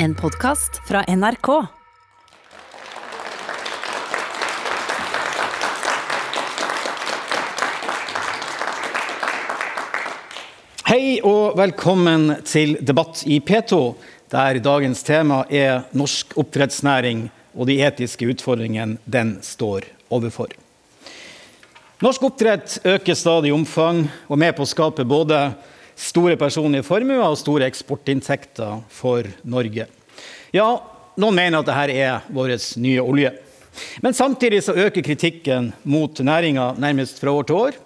En podkast fra NRK. Hei og velkommen til debatt i P2, der dagens tema er norsk oppdrettsnæring og de etiske utfordringene den står overfor. Norsk oppdrett øker stadig i omfang og er med på å skape både store personlige formuer og store eksportinntekter for Norge. Ja, noen mener at dette er vår nye olje. Men samtidig så øker kritikken mot næringa nærmest fra år til år.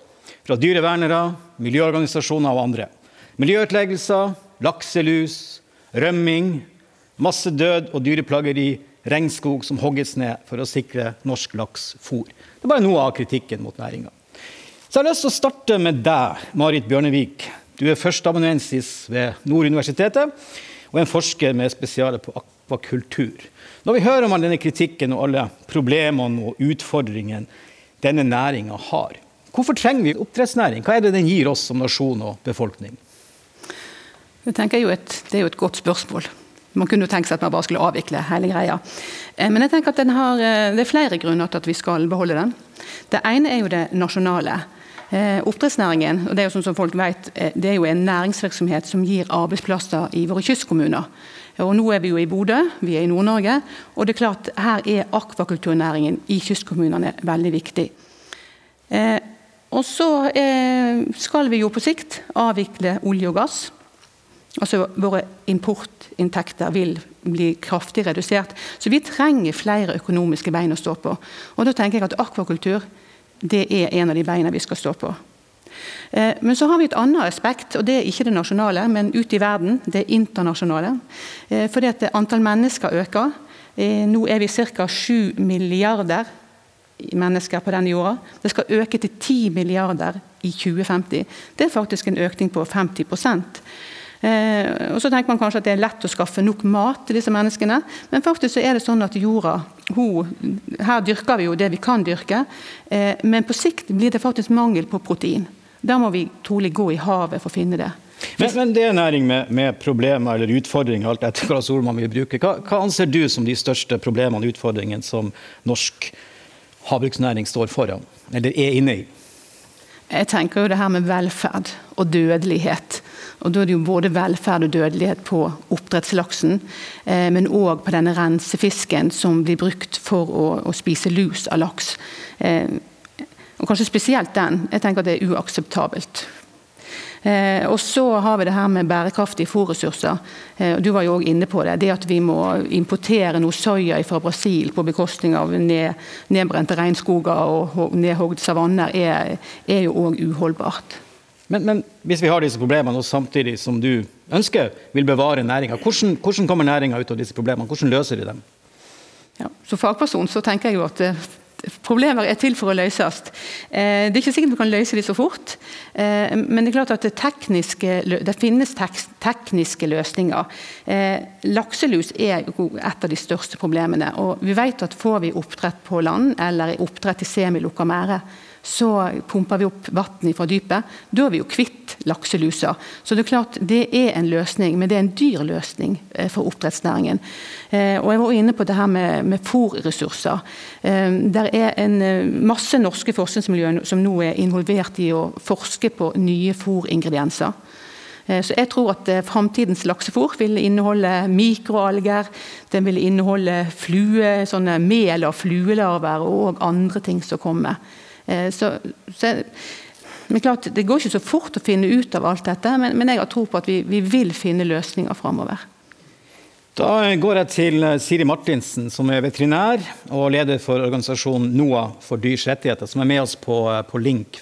Fra dyrevernere, miljøorganisasjoner og andre. Miljøutleggelser, lakselus, rømming, masse død og dyreplageri, regnskog som hogges ned for å sikre norsk laks fôr. Det er bare noe av kritikken mot næringa. Så jeg har lyst til å starte med deg, Marit Bjørnevik. Du er førsteamanuensis ved Nord universitetet og en forsker med spesiale på akvakultur. Når vi hører om all denne kritikken og alle problemene og utfordringene denne næringa har, hvorfor trenger vi oppdrettsnæring? Hva er det den gir oss som nasjon og befolkning? Jeg tenker jo et, Det er jo et godt spørsmål. Man kunne jo tenke seg at man bare skulle avvikle hele greia. Eh, men jeg tenker at har, eh, det er flere grunner til at vi skal beholde den. Det ene er jo det nasjonale. Eh, oppdrettsnæringen og det er jo sånn som folk vet, det er jo en næringsvirksomhet som gir arbeidsplasser i våre kystkommuner. Og Nå er vi jo i Bodø, vi er i Nord-Norge. og det er klart Her er akvakulturnæringen i kystkommunene veldig viktig. Eh, og så eh, skal vi jo på sikt avvikle olje og gass. Altså Våre importinntekter vil bli kraftig redusert. Så vi trenger flere økonomiske bein å stå på. Og Da tenker jeg at akvakultur det er en av de beina vi skal stå på. Eh, men så har vi et annet aspekt, og det er ikke det nasjonale, men ute i verden. Det internasjonale. Eh, fordi at antall mennesker øker. Eh, nå er vi ca. 7 milliarder mennesker på denne jorda. Det skal øke til 10 milliarder i 2050. Det er faktisk en økning på 50 Eh, og så tenker man kanskje at det er lett å skaffe nok mat til disse menneskene, men faktisk så er det sånn at jorda hun, Her dyrker vi jo det vi kan dyrke, eh, men på sikt blir det faktisk mangel på protein. Da må vi trolig gå i havet for å finne det. Men, men det er næring med, med, problemer eller utfordringer, alt etter hva ord man vil bruke. Hva, hva, anser du som de største problemene og utfordringene som norsk havbruksnæring står foran, eller er inne i? Jeg tenker jo det her med velferd og dødelighet. Og Da er det jo både velferd og dødelighet på oppdrettslaksen, eh, men òg på denne rensefisken som blir brukt for å, å spise lus av laks. Eh, og Kanskje spesielt den. Jeg tenker at det er uakseptabelt. Eh, og så har vi det her med bærekraftige fôrressurser. Eh, du var jo også inne på det. Det at vi må importere noe soya fra Brasil på bekostning av ned, nedbrente regnskoger og nedhogd savanner, er, er jo òg uholdbart. Men, men, hvis vi har disse problemene, og samtidig som du ønsker vil bevare næringa, hvordan, hvordan, kommer næringa ut av disse problemene? Hvordan løser de dem? Ja, som fagperson så tenker jeg jo at eh, Problemer er til for å løses. Eh, det er ikke sikkert vi kan løse dem så fort, eh, men det er klart at det, tekniske, det finnes tekniske løsninger. Lakselus er et av de største problemene. og Vi vet at får vi oppdrett på land eller oppdrett i semilukka merde, så pumper vi opp vann fra dypet. Da er vi jo kvitt lakselusa. Så det er klart det er en løsning, men det er en dyr løsning eh, for oppdrettsnæringen. Eh, og Jeg var inne på det her med, med fôrressurser. Eh, det er en masse norske forskningsmiljøer som nå er involvert i å forske på nye fôringredienser. Så jeg tror at Framtidens laksefôr vil inneholde mikroalger, den vil inneholde flue, sånne mel av fluelarver og andre ting som kommer. Eh, så, så, men klart, Det går ikke så fort å finne ut av alt dette, men, men jeg har tro på at vi, vi vil finne løsninger framover. Da går jeg til eh, Siri Martinsen, som er veterinær og leder for organisasjonen NOAH for dyrs rettigheter, som er med oss på, eh, på link.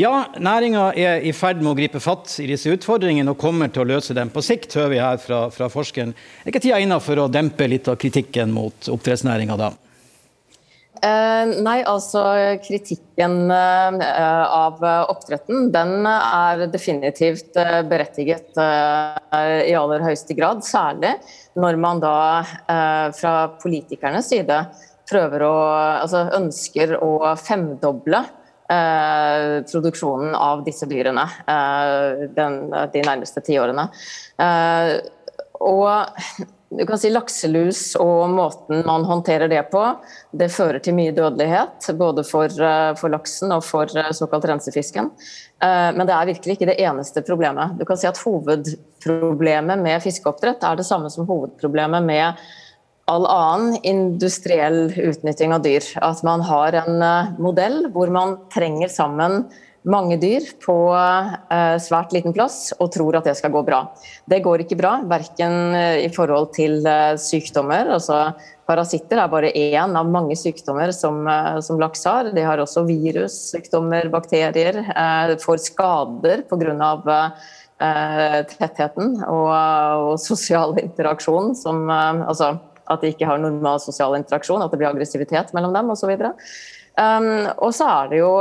Ja, næringa er i ferd med å gripe fatt i disse utfordringene og kommer til å løse dem på sikt, hører vi her fra, fra forskeren. Er ikke tida inne for å dempe litt av kritikken mot oppdrettsnæringa da? Eh, nei, altså kritikken eh, av oppdretten den er definitivt eh, berettiget i aller høyeste grad. Særlig når man da fra politikernes side prøver å, altså ønsker å femdoble produksjonen av disse dyrene den, de nærmeste tiårene. og du kan si Lakselus og måten man håndterer det på, det fører til mye dødelighet. Både for, for laksen og for såkalt rensefisken. Men det er virkelig ikke det eneste problemet. Du kan si at Hovedproblemet med fiskeoppdrett er det samme som hovedproblemet med all annen industriell utnytting av dyr. At man har en eh, modell hvor man trenger sammen mange dyr på eh, svært liten plass og tror at det skal gå bra. Det går ikke bra, verken eh, i forhold til sykdommer. altså Parasitter er bare én av mange sykdommer som, som laks har. De har også virus, sykdommer, bakterier. Får skader pga. Tettheten og, og sosial interaksjon. Som, altså, at de ikke har normal sosial interaksjon, at det blir aggressivitet mellom dem osv. Um, og så er det jo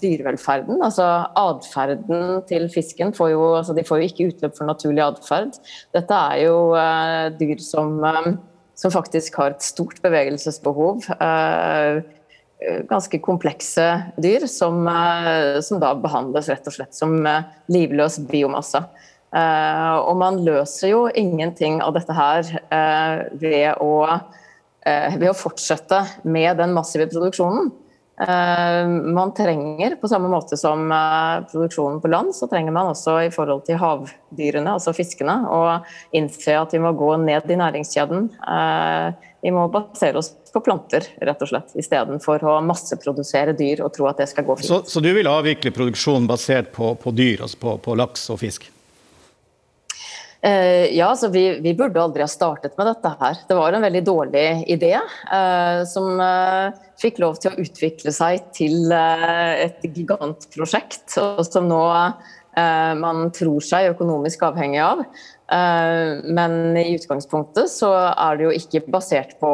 dyrevelferden. altså Atferden til fisken får jo, altså de får jo ikke utløp for naturlig atferd. Dette er jo uh, dyr som, um, som, faktisk har et stort bevegelsesbehov. Uh, ganske komplekse dyr som, uh, som, da behandles rett og slett som livløs biomasse. Og man løser jo ingenting av dette her ved, å, ved, å, fortsette med den massive produksjonen. Man trenger, på samme måte som produksjonen på land, så trenger man også i forhold til havdyrene, altså fiskene, å innse at vi må gå ned i næringskjeden. vi må basere oss på planter, rett og slett, istedenfor å masseprodusere dyr og tro at det skal gå fint. Så, så du vil avvikle produksjonen basert på, på dyr, altså på, på laks og fisk? Eh, ja, så vi, vi, burde aldri ha startet med dette her. Det var en veldig dårlig idé eh, som eh, fikk lov til å utvikle seg til et gigantprosjekt, og som nå man tror seg økonomisk avhengig av. Men i utgangspunktet så er det jo ikke basert på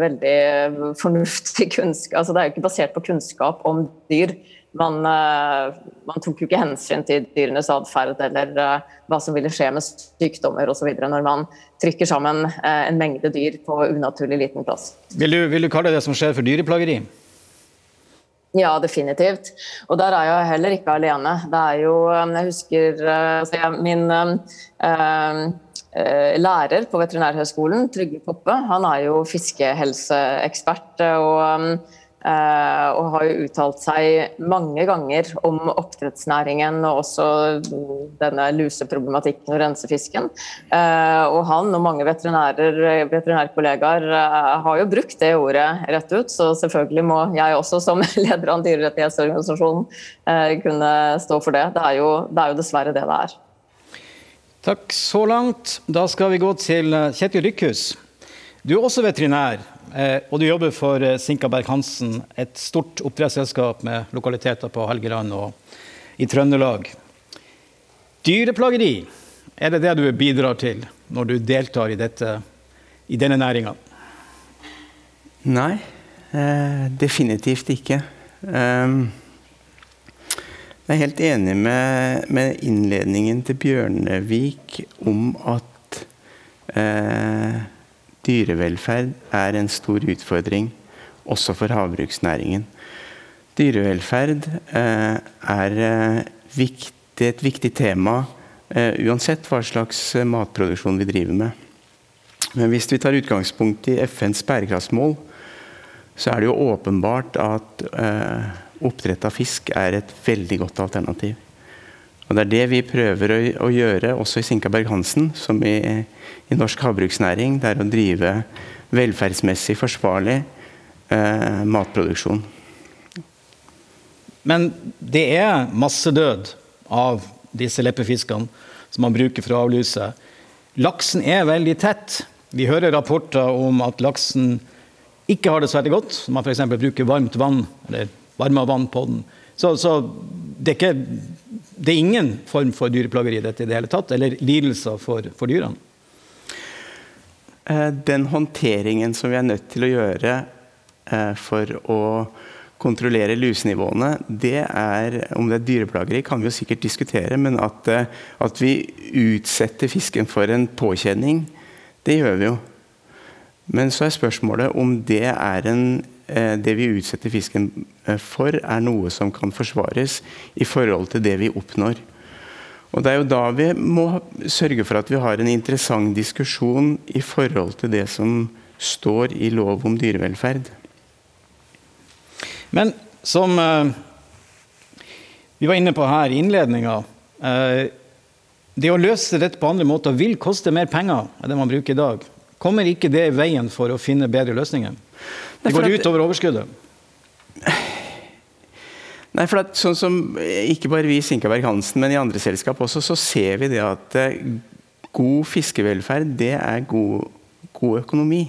veldig fornuftig kunnskap Altså det er jo ikke basert på kunnskap om dyr man, eh, man, tok jo ikke hensyn til dyrenes atferd eller uh, hva som ville skje med sykdommer osv. når man trykker sammen uh, en mengde dyr på unaturlig liten plass. Vil du, vil du kalle det som skjer for dyreplageri? Ja, definitivt. Og der er jeg heller ikke alene. Det er jo Jeg husker altså min lærer på Veterinærhøgskolen, Trygve Poppe, han er jo fiskehelseekspert. og Eh, og har jo uttalt seg mange ganger om oppdrettsnæringen og også denne luseproblematikken og rensefisken. Eh, og han og mange veterinærkollegaer eh, har jo brukt det ordet rett ut, så selvfølgelig må jeg også som leder av en dyrerettighetsorganisasjon kunne stå for det. Det er jo, det er jo dessverre det det er. Takk så langt. Da skal vi gå til Kjetil Rykkhus. Du er også veterinær. Eh, og du jobber for Sinka Berg-Hansen, et stort oppdrettsselskap med lokaliteter på Helgeland og i Trøndelag. Dyreplageri, er det det du bidrar til når du deltar i, dette, i denne næringa? Nei, eh, definitivt ikke. Eh, jeg er helt enig med, med innledningen til Bjørnevik om at eh, Dyrevelferd er en stor utfordring også for havbruksnæringen. Dyrevelferd eh, er eh, viktig, et viktig tema eh, uansett hva slags matproduksjon vi driver med. Men hvis vi tar utgangspunkt i FNs bærekraftsmål, så er det jo åpenbart at oppdrett av fisk er et veldig godt alternativ. Og Det er det vi prøver å, å gjøre også i Sinka Berg-Hansen, som i, i, norsk havbruksnæring. Det er å drive velferdsmessig forsvarlig eh, matproduksjon. Men det er massedød av disse leppefiskene som man bruker for å avluse. Laksen er veldig tett. Vi hører rapporter om at laksen ikke har det så veldig godt. Man f.eks. bruker varmt vann, eller varma vann på den. Så, så det, er ikke, det, er ingen form for dyreplageri i dette i det hele tatt, eller lidelser for, for dyrene? Eh, den håndteringen som vi er nødt til å gjøre eh, for å kontrollere lusenivåene, det er Om det er dyreplageri, kan vi jo sikkert diskutere, men at, eh, at vi utsetter fisken for en påkjenning, det gjør vi jo. Men så er spørsmålet om det er en det vi utsetter fisken for, er noe som kan forsvares i forhold til det vi oppnår. Og Det er jo da vi må sørge for at vi har en interessant diskusjon i forhold til det som står i lov om dyrevelferd. Men som eh, vi var inne på her i innledninga eh, Det å løse dette på andre måter vil koste mer penger enn det man bruker i dag. Kommer ikke det i veien for å finne bedre løsninger? Det går ut over overskuddet. Nei, for at, sånn som Ikke bare vi i Sinkaberg Hansen, men i andre selskap også, så ser vi det at eh, god fiskevelferd, det er god, god økonomi.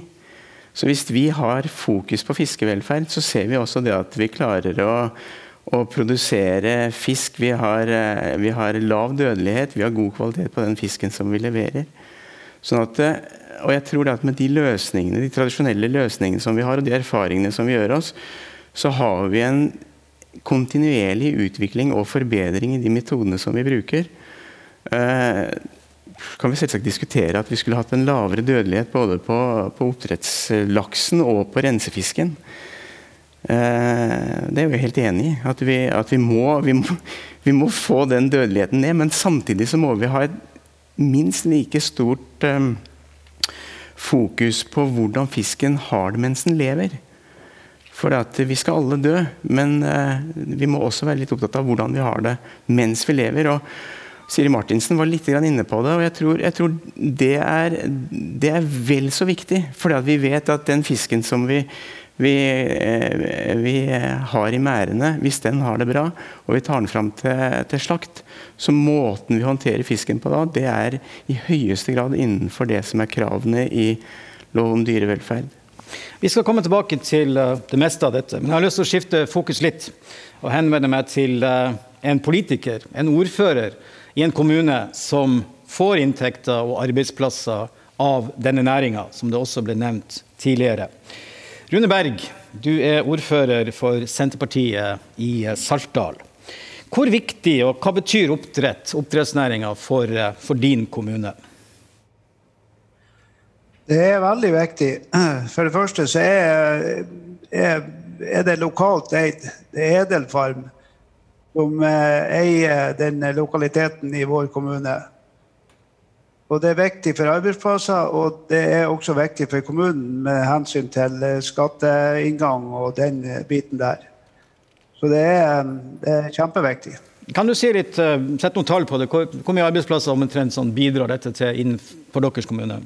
Så hvis vi har fokus på fiskevelferd, så ser vi også det at vi klarer å, å produsere fisk. Vi har, eh, vi har, lav dødelighet, vi har god kvalitet på den fisken som vi leverer. Sånn at, eh, og jeg tror at med de løsningene, de tradisjonelle løsningene som vi har, og de erfaringene som vi gjør oss, så har vi en kontinuerlig utvikling og forbedring i de metodene som vi bruker. Eh, kan vi selvsagt diskutere at vi skulle hatt en lavere dødelighet både på, på oppdrettslaksen og på rensefisken. Eh, det er vi helt enig i. At, vi, at vi, må, vi, må, vi, må, få den dødeligheten ned. Men samtidig så må vi ha et minst like stort eh, fokus på hvordan fisken har det mens den lever. For vi skal alle dø, men uh, vi må også være litt opptatt av hvordan vi har det mens vi lever. og Siri Martinsen var litt inne på det, og jeg tror, jeg tror det, er, det, er, vel så viktig. For vi vet at den fisken som vi, vi, uh, vi, har i merdene, hvis den har det bra, og vi tar den fram til, til, slakt, så måten vi håndterer fisken på da, det er i høyeste grad innenfor det som er kravene i lov om dyrevelferd. Vi skal komme tilbake til eh, det meste av dette, men jeg har lyst til å skifte fokus litt og henvende meg til eh, en politiker, en ordfører, i en kommune som får inntekter og arbeidsplasser av denne næringa, som det også ble nevnt tidligere. Rune Berg, du er ordfører for Senterpartiet i eh, Saltdal. Hvor viktig og hva betyr oppdrett, oppdrettsnæringa for, for din kommune? Det er veldig viktig. For det første så er, er, er det lokalt eid. Det er Edelfarm som eh, eier den lokaliteten i vår kommune. Og Det er viktig for arbeidsplasser, og det er også viktig for kommunen med hensyn til eh, skatteinngang og den biten der. Så det er, det er kjempeviktig. Kan du si litt, eh, Sett noen tall på det. Hvor, hvor mye arbeidsplasser omtrent sånn bidrar dette til innenfor deres kommune?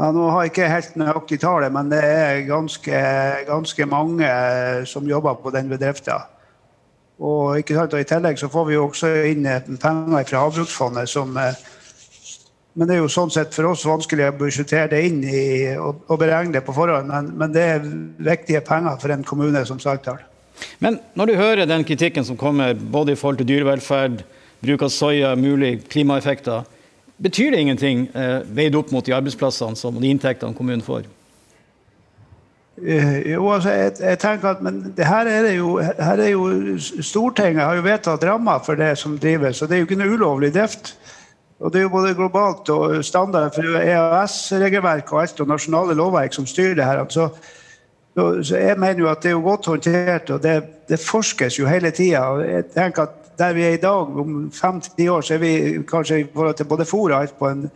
Ja, nå har jeg ikke helt nøyaktig tallet, men det er ganske, ganske, mange som jobber på den bedriften. Og, og I tillegg så får vi jo også inn penger fra Havbruksfondet. som eh, men det er jo sånn sett for oss vanskelig å budsjettere det inn i, og, og beregne det på forhånd. Men, men, det er viktige penger for en kommune som Saltdal. Men når du hører den kritikken som kommer både i forhold til dyrevelferd, bruk av soya, mulig klimaeffekter, Betyr det ingenting eh, veid opp mot de arbeidsplassene som, de inntektene kommunen får? Uh, jo, altså, jeg, jeg, tenker at men det her er det jo, her er jo Stortinget har jo vedtatt rammer for det som drives, og det er jo ikke noe ulovlig drift. Og Det er jo både globalt og standard for EØS-regelverk og alt og nasjonale lovverk som styrer det her. Så, så jeg mener jo at det er jo godt håndtert, og det, det forskes jo hele tida. Jeg tenker at der vi er i dag, om fem-ti år, så er vi kanskje i forhold til både fôr og alt på, en,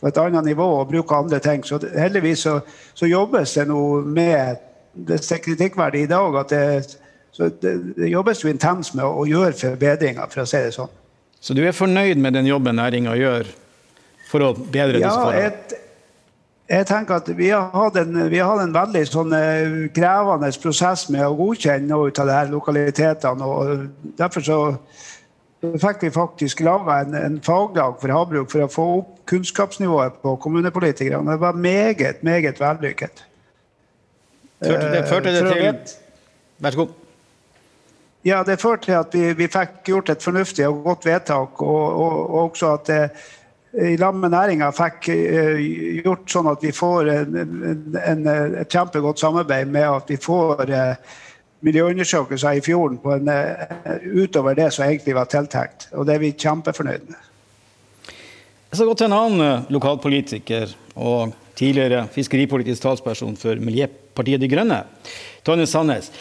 på, et annet nivå og bruker andre ting. Så heldigvis så, så jobbes det noe med Det er kritikkverdig i dag at det, så det, det jobbes jo intenst med å, å gjøre forbedringer, for å si det sånn. Så du er fornøyd med den jobben næringa gjør for å bedre disse forholdene? Jeg tenker at Vi har hatt en, har en veldig sånn, eh, krevende prosess med å godkjenne noe av de her lokalitetene. og Derfor så fikk vi faktisk laga en, en, faglag for havbruk for å få opp kunnskapsnivået på kommunepolitikerne. Det var meget, meget vellykket. Førte det, førte det eh, til Vær så god. Ja, det førte til at vi, vi, fikk gjort et fornuftig og godt vedtak, og, og, og også at det, i lag med næringa fikk eh, gjort sånn at vi får en, en, et kjempegodt samarbeid med at vi får eh, miljøundersøkelser i fjorden en, eh, utover det som egentlig var tiltenkt. Og det er vi kjempefornøyd med. Jeg skal gå til en annen lokalpolitiker og tidligere fiskeripolitisk talsperson for Miljøpartiet De Grønne, Tonje Sandnes.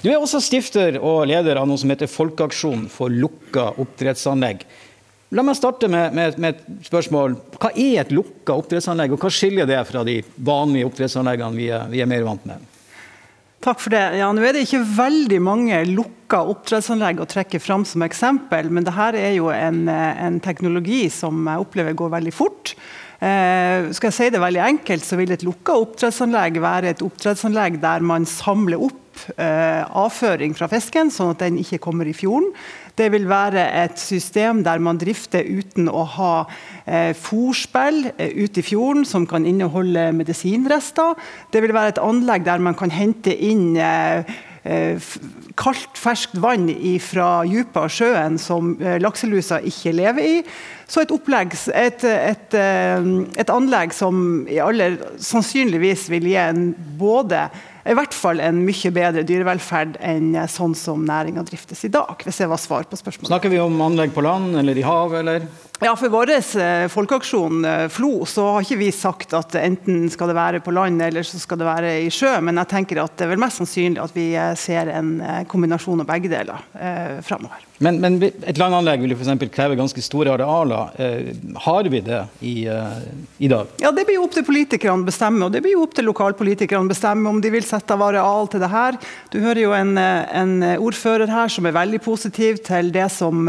Du er også stifter og leder av noe som heter Folkeaksjon for lukka oppdrettsanlegg. La meg starte med, med, med, et spørsmål. Hva er et lukka oppdrettsanlegg, og hva skiller det fra de vanlige oppdrettsanleggene vi er, vi er mer vant med? Takk for det. Ja, nå er det ikke veldig mange lukka oppdrettsanlegg å trekke fram som eksempel, men dette er jo en, en teknologi som jeg opplever går veldig fort. Eh, skal jeg si det veldig enkelt, så vil et lukka oppdrettsanlegg være et oppdrettsanlegg der man samler opp eh, avføring fra fisken, sånn at den ikke kommer i fjorden. Det vil være et system der man drifter uten å ha eh, fòrspill eh, ute i fjorden som kan inneholde medisinrester. Det vil være et anlegg der man kan hente inn eh, eh kaldt, ferskt vann fra dypet av sjøen som eh, lakselusa ikke lever i. Så et, opplegg, et, et, et anlegg som i aller sannsynligvis vil gi en både i hvert fall en mye bedre dyrevelferd enn sånn som næringa driftes i dag. hvis det var svar på spørsmålet. Snakker vi om anlegg på land eller i hav, eller? Ja, For vår eh, folkeaksjon eh, FLO så har ikke vi sagt at enten skal det være på land eller så skal det være i sjø, men jeg tenker at det er vel mest sannsynlig at vi eh, ser en kombinasjon av begge deler eh, framover. Men, men, et landanlegg vil jo f.eks. kreve ganske store arealer. Eh, har vi det i, eh, i, dag? Ja, Det blir jo opp til politikerne å bestemme, og det blir jo opp til lokalpolitikerne å bestemme om de vil sette av areal til det her. Du hører jo en, en ordfører her som er veldig positiv til det som,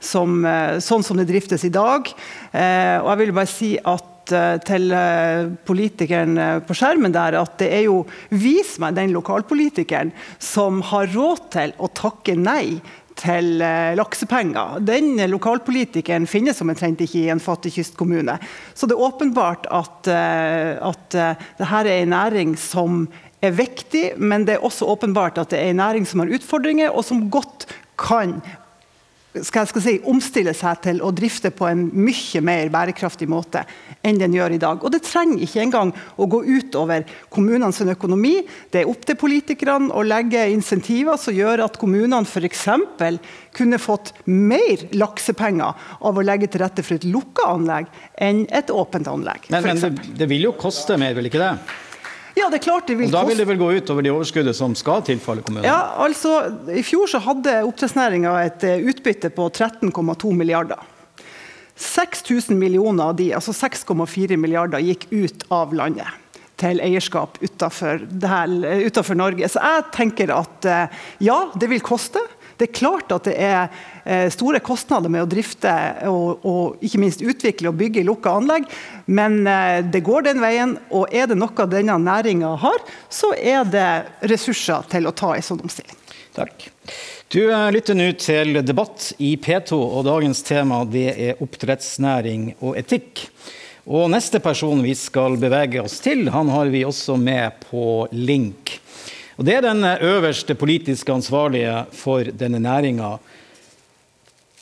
som sånn som det driftes i dag. Eh, og jeg vil bare si at eh, til eh, politikeren på skjermen der at det er jo Vis meg den lokalpolitikeren som har råd til å takke nei til laksepenger. Den lokalpolitikeren finnes omtrent ikke i en fattig kystkommune. Så det er åpenbart at, at dette er en næring som er viktig, men det er også åpenbart at det er en næring som har utfordringer, og som godt kan skal, skal si, omstille seg til å drifte på en mye mer bærekraftig måte enn den gjør i dag. Og Det trenger ikke engang å gå utover kommunenes økonomi. Det er opp til politikerne å legge insentiver som gjør at kommunene f.eks. kunne fått mer laksepenger av å legge til rette for et lukka anlegg enn et åpent anlegg. Men, men det, det vil jo koste mer, vil ikke det? Ja, det er klart det vil koste. Da vil det vel gå ut over de overskuddet som skal tilfalle kommunene? Ja, altså, I fjor så hadde oppdrettsnæringa et eh, utbytte på 13,2 milliarder. 6000 millioner av de, altså 6,4 milliarder, gikk ut av landet til eierskap utenfor, utenfor Norge. Så jeg tenker at eh, ja, det vil koste. Det er klart at det er eh, store kostnader med å drifte og, og ikke minst utvikle og bygge lukka anlegg, men eh, det går den veien. Og er det noe denne næringa har, så er det ressurser til å ta en sånn omstilling. Takk. Du eh, lytter nå til debatt i P2, og dagens tema det er oppdrettsnæring og etikk. Og Neste person vi skal bevege oss til, han har vi også med på link. Og Det er den øverste politiske ansvarlige for denne næringa.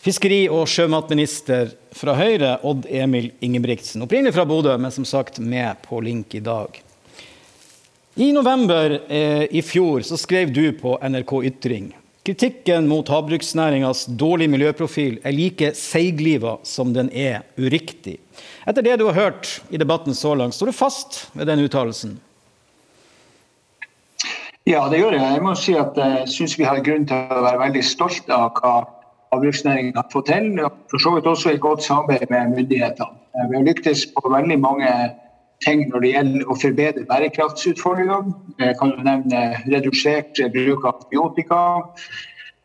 Fiskeri- og sjømatminister fra Høyre, Odd Emil Ingebrigtsen. Opprinnelig fra Bodø, men som sagt med på link i dag. I november eh, i fjor så skrev du på NRK Ytring kritikken mot havbruksnæringas dårlige miljøprofil er like seigliva som den er uriktig. Etter det du har hørt i debatten så langt, står du fast ved den uttalelsen? Ja, det gjør jeg. Jeg må si at jeg syns vi har grunn til å være veldig stolte av hva havbruksnæringen har fått til. Og for så vidt også et godt samarbeid med myndighetene. Vi har lyktes på veldig mange ting når det gjelder å forbedre bærekraftsutfordringene. Jeg kan jo nevne redusert bruk av antibiotika.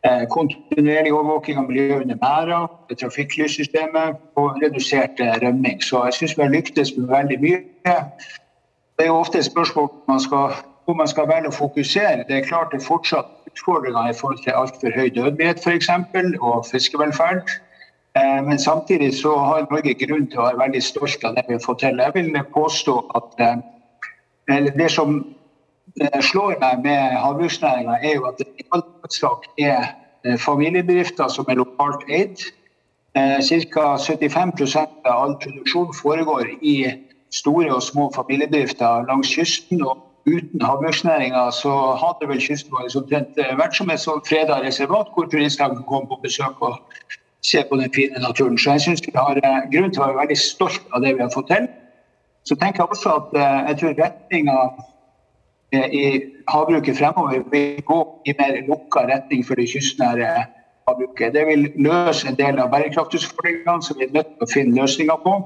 Eh, kontinuerlig overvåking av miljøet under merda, trafikklyssystemet og redusert rømming. Så jeg syns vi har lyktes med veldig mye. Det er jo ofte et spørsmål man skal hvor man skal velge å fokusere. Det er klart det er fortsatt utfordringer i forhold til altfor høy dødelighet f.eks. og fiskevelferd. Eh, men samtidig så har Norge grunn til å være veldig stolt av det vi fått til. Jeg vil påstå at eh, det som eh, slår meg med havbruksnæringa, er jo at det i all hovedsak er familiebedrifter som er lokalt eid. Ca. 75% av all produksjon foregår i store og små familiebedrifter langs kysten. og uten havbruksnæringa så hadde vel kysten vår omtrent eh, vært som et sånt freda reservat hvor turistene kan komme på besøk og se på den fine naturen. Så jeg syns vi har eh, grunn til å være veldig stolt av det vi har fått til. Så tenker jeg også at eh, jeg tror retninga i havbruket fremover vil gå i mer lukka retning for det kystnære havbruket. Det vil løse en del av bærekraftutfordringene som vi er nødt til å finne løsninger på.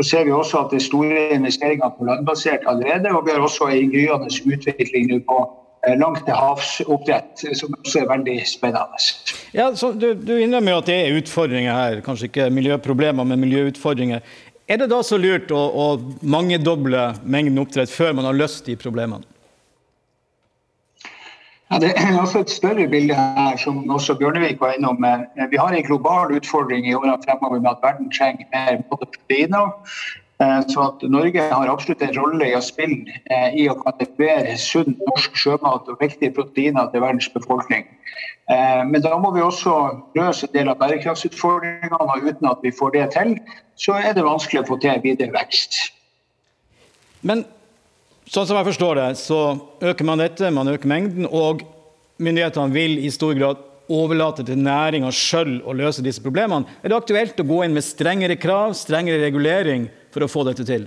Så ser vi også at det er store investeringer på landbasert allerede, og vi har også en gryende utvikling nå på Eh, langt til havsoppdrett, som også er veldig spennende. Ja, du, du innrømmer jo at det er utfordringer her, kanskje ikke miljøproblemer, men miljøutfordringer. Er det da så lurt å, å mangedoble mengden oppdrett før man har løst de problemene? Ja, det er også et større bilde her, som også Bjørnevik var innom. Vi har en global utfordring i årene fremover med at verden trenger mer proteiner. Eh, så at Norge har absolutt en rolle i å spille eh, i å levere sunn norsk sjømat og viktige proteiner til verdens befolkning. Eh, men da må vi også løse en del av bærekraftsutfordringene, og uten at vi får det til, så er det vanskelig å få til videre vekst. Men sånn som jeg forstår det, så øker man dette, man øker mengden, og myndighetene vil i stor grad overlate til næringa sjøl å løse disse problemene. Er det aktuelt å gå inn med strengere krav, strengere regulering for å få dette til?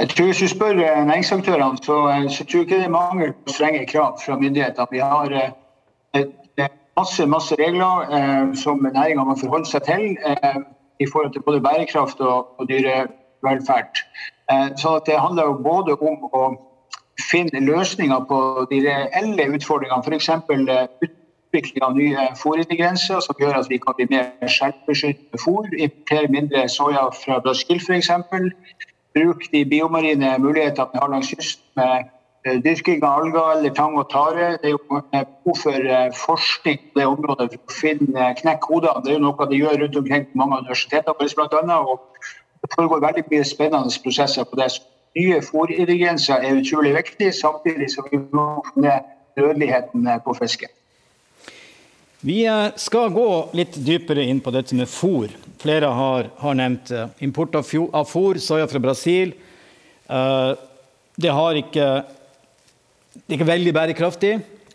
Jeg tror Hvis du spør eh, næringsaktørene, så, eh, så tror jeg ikke det er mangel på strenge krav fra myndighetene. Vi har eh, masse, masse regler eh, som næringa må forholde seg til eh, i forhold til både bærekraft og, og dyrevelferd. Eh, så Det handler jo både om å finne løsninger på de reelle utfordringene, f.eks. utvikling av nye fôrintegrenser som gjør at vi kan bli mer med fôr. Importere mindre soya fra Brasil f.eks. Bruke de biomarine mulighetene vi har langs kysten med eh, dyrking av alger eller tang og tare. Det er jo behov for eh, forskning på det området for å finne knekk hodene. Det er jo noe de gjør rundt omkring på mange universiteter bl.a. Og det foregår veldig mye spennende prosesser på det nye fôringredienser er utrolig viktig, samtidig som vi må få ned dødeligheten på fisken. Vi eh, skal gå litt dypere inn på dette med fôr. Flere har, har nevnt eh, import av, av fôr, soya fra Brasil. Uh, det, ikke, det, er ikke veldig bærekraftig,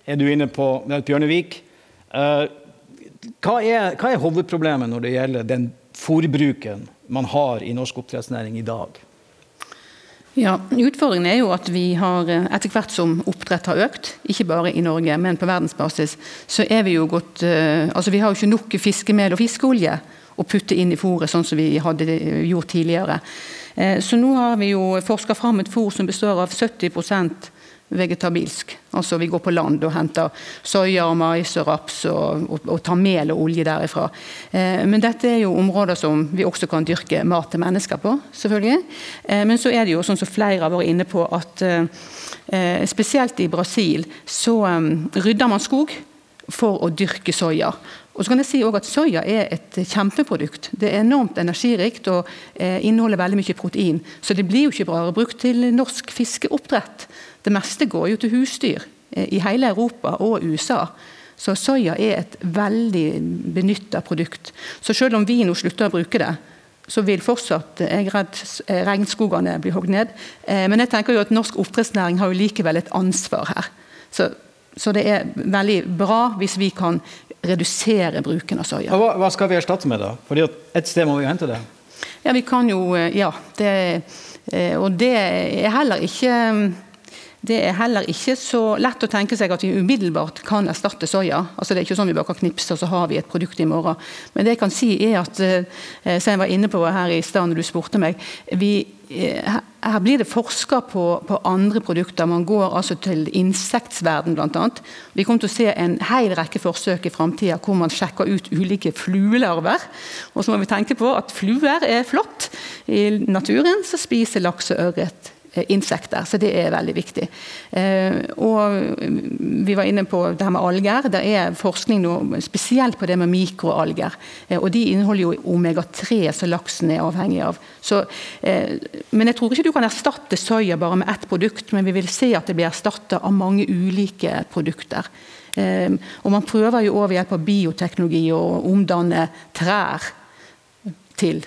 er du inne på Bjørnevik. Uh, hva, er, hva er hovedproblemet når det gjelder den fôrbruken man har i norsk oppdrettsnæring i dag? Ja, Utfordringen er jo at vi har, eh, etter hvert som oppdrett har økt, ikke bare i Norge, men på verdensbasis, så er vi jo gått eh, Altså vi har jo ikke nok fiskemel og fiskeolje å putte inn i fôret, sånn som vi hadde gjort tidligere. Eh, så nå har vi jo forska fram et fôr som består av 70 vegetabilsk. Altså vi går på land og henter soya, og mais og raps og, og, og tar mel og olje derifra. Eh, men dette er jo områder som vi også kan dyrke mat til mennesker på, selvfølgelig. Eh, men så er det jo sånn som flere har vært inne på, at eh, spesielt i Brasil så eh, rydder man skog for å dyrke soya. Og så kan jeg si at Soya er et kjempeprodukt. Det er enormt energirikt og eh, inneholder veldig mye protein. Så det blir jo ikke bare brukt til norsk fiskeoppdrett. Det meste går jo til husdyr eh, i hele Europa og USA. Så soya er et veldig benytta produkt. Så selv om vi nå slutter å bruke det, så vil fortsatt eh, jeg redd, eh, regnskogene bli hogd ned. Men jeg tenker jo at norsk oppdrettsnæring har jo likevel et ansvar her. Så, så, det er veldig bra hvis vi kan redusere bruken av soya. Hva, hva skal vi erstatte med, da? Fordi Et sted må vi hente det? Ja, vi kan jo Ja. Det, og det er heller ikke det er heller ikke så lett å tenke seg at vi umiddelbart kan erstatte soya. Altså det er ikke sånn vi bare kan knipse og så har vi et produkt i morgen. Men det jeg kan si er at eh, som jeg var inne på her i stad når du spurte meg, vi, eh, her blir det forska på, på, andre produkter. Man går altså til insektsverden bl.a. Vi kommer til å se en hel rekke forsøk i framtida hvor man sjekker ut ulike fluelarver. Og så må vi tenke på at fluer er flott. I naturen så spiser laks og ørret Eh, insekter, så det er veldig viktig. Eh, og Vi var inne på det her med alger. Det er forskning nå spesielt på det med mikroalger. Eh, og De inneholder jo omega-3, som laksen er avhengig av. Så, men jeg tror ikke du kan erstatte soya bare med ett produkt, men vi vil se at det blir erstattet av mange ulike produkter. Og Man prøver jo over hjelp av bioteknologi å omdanne trær til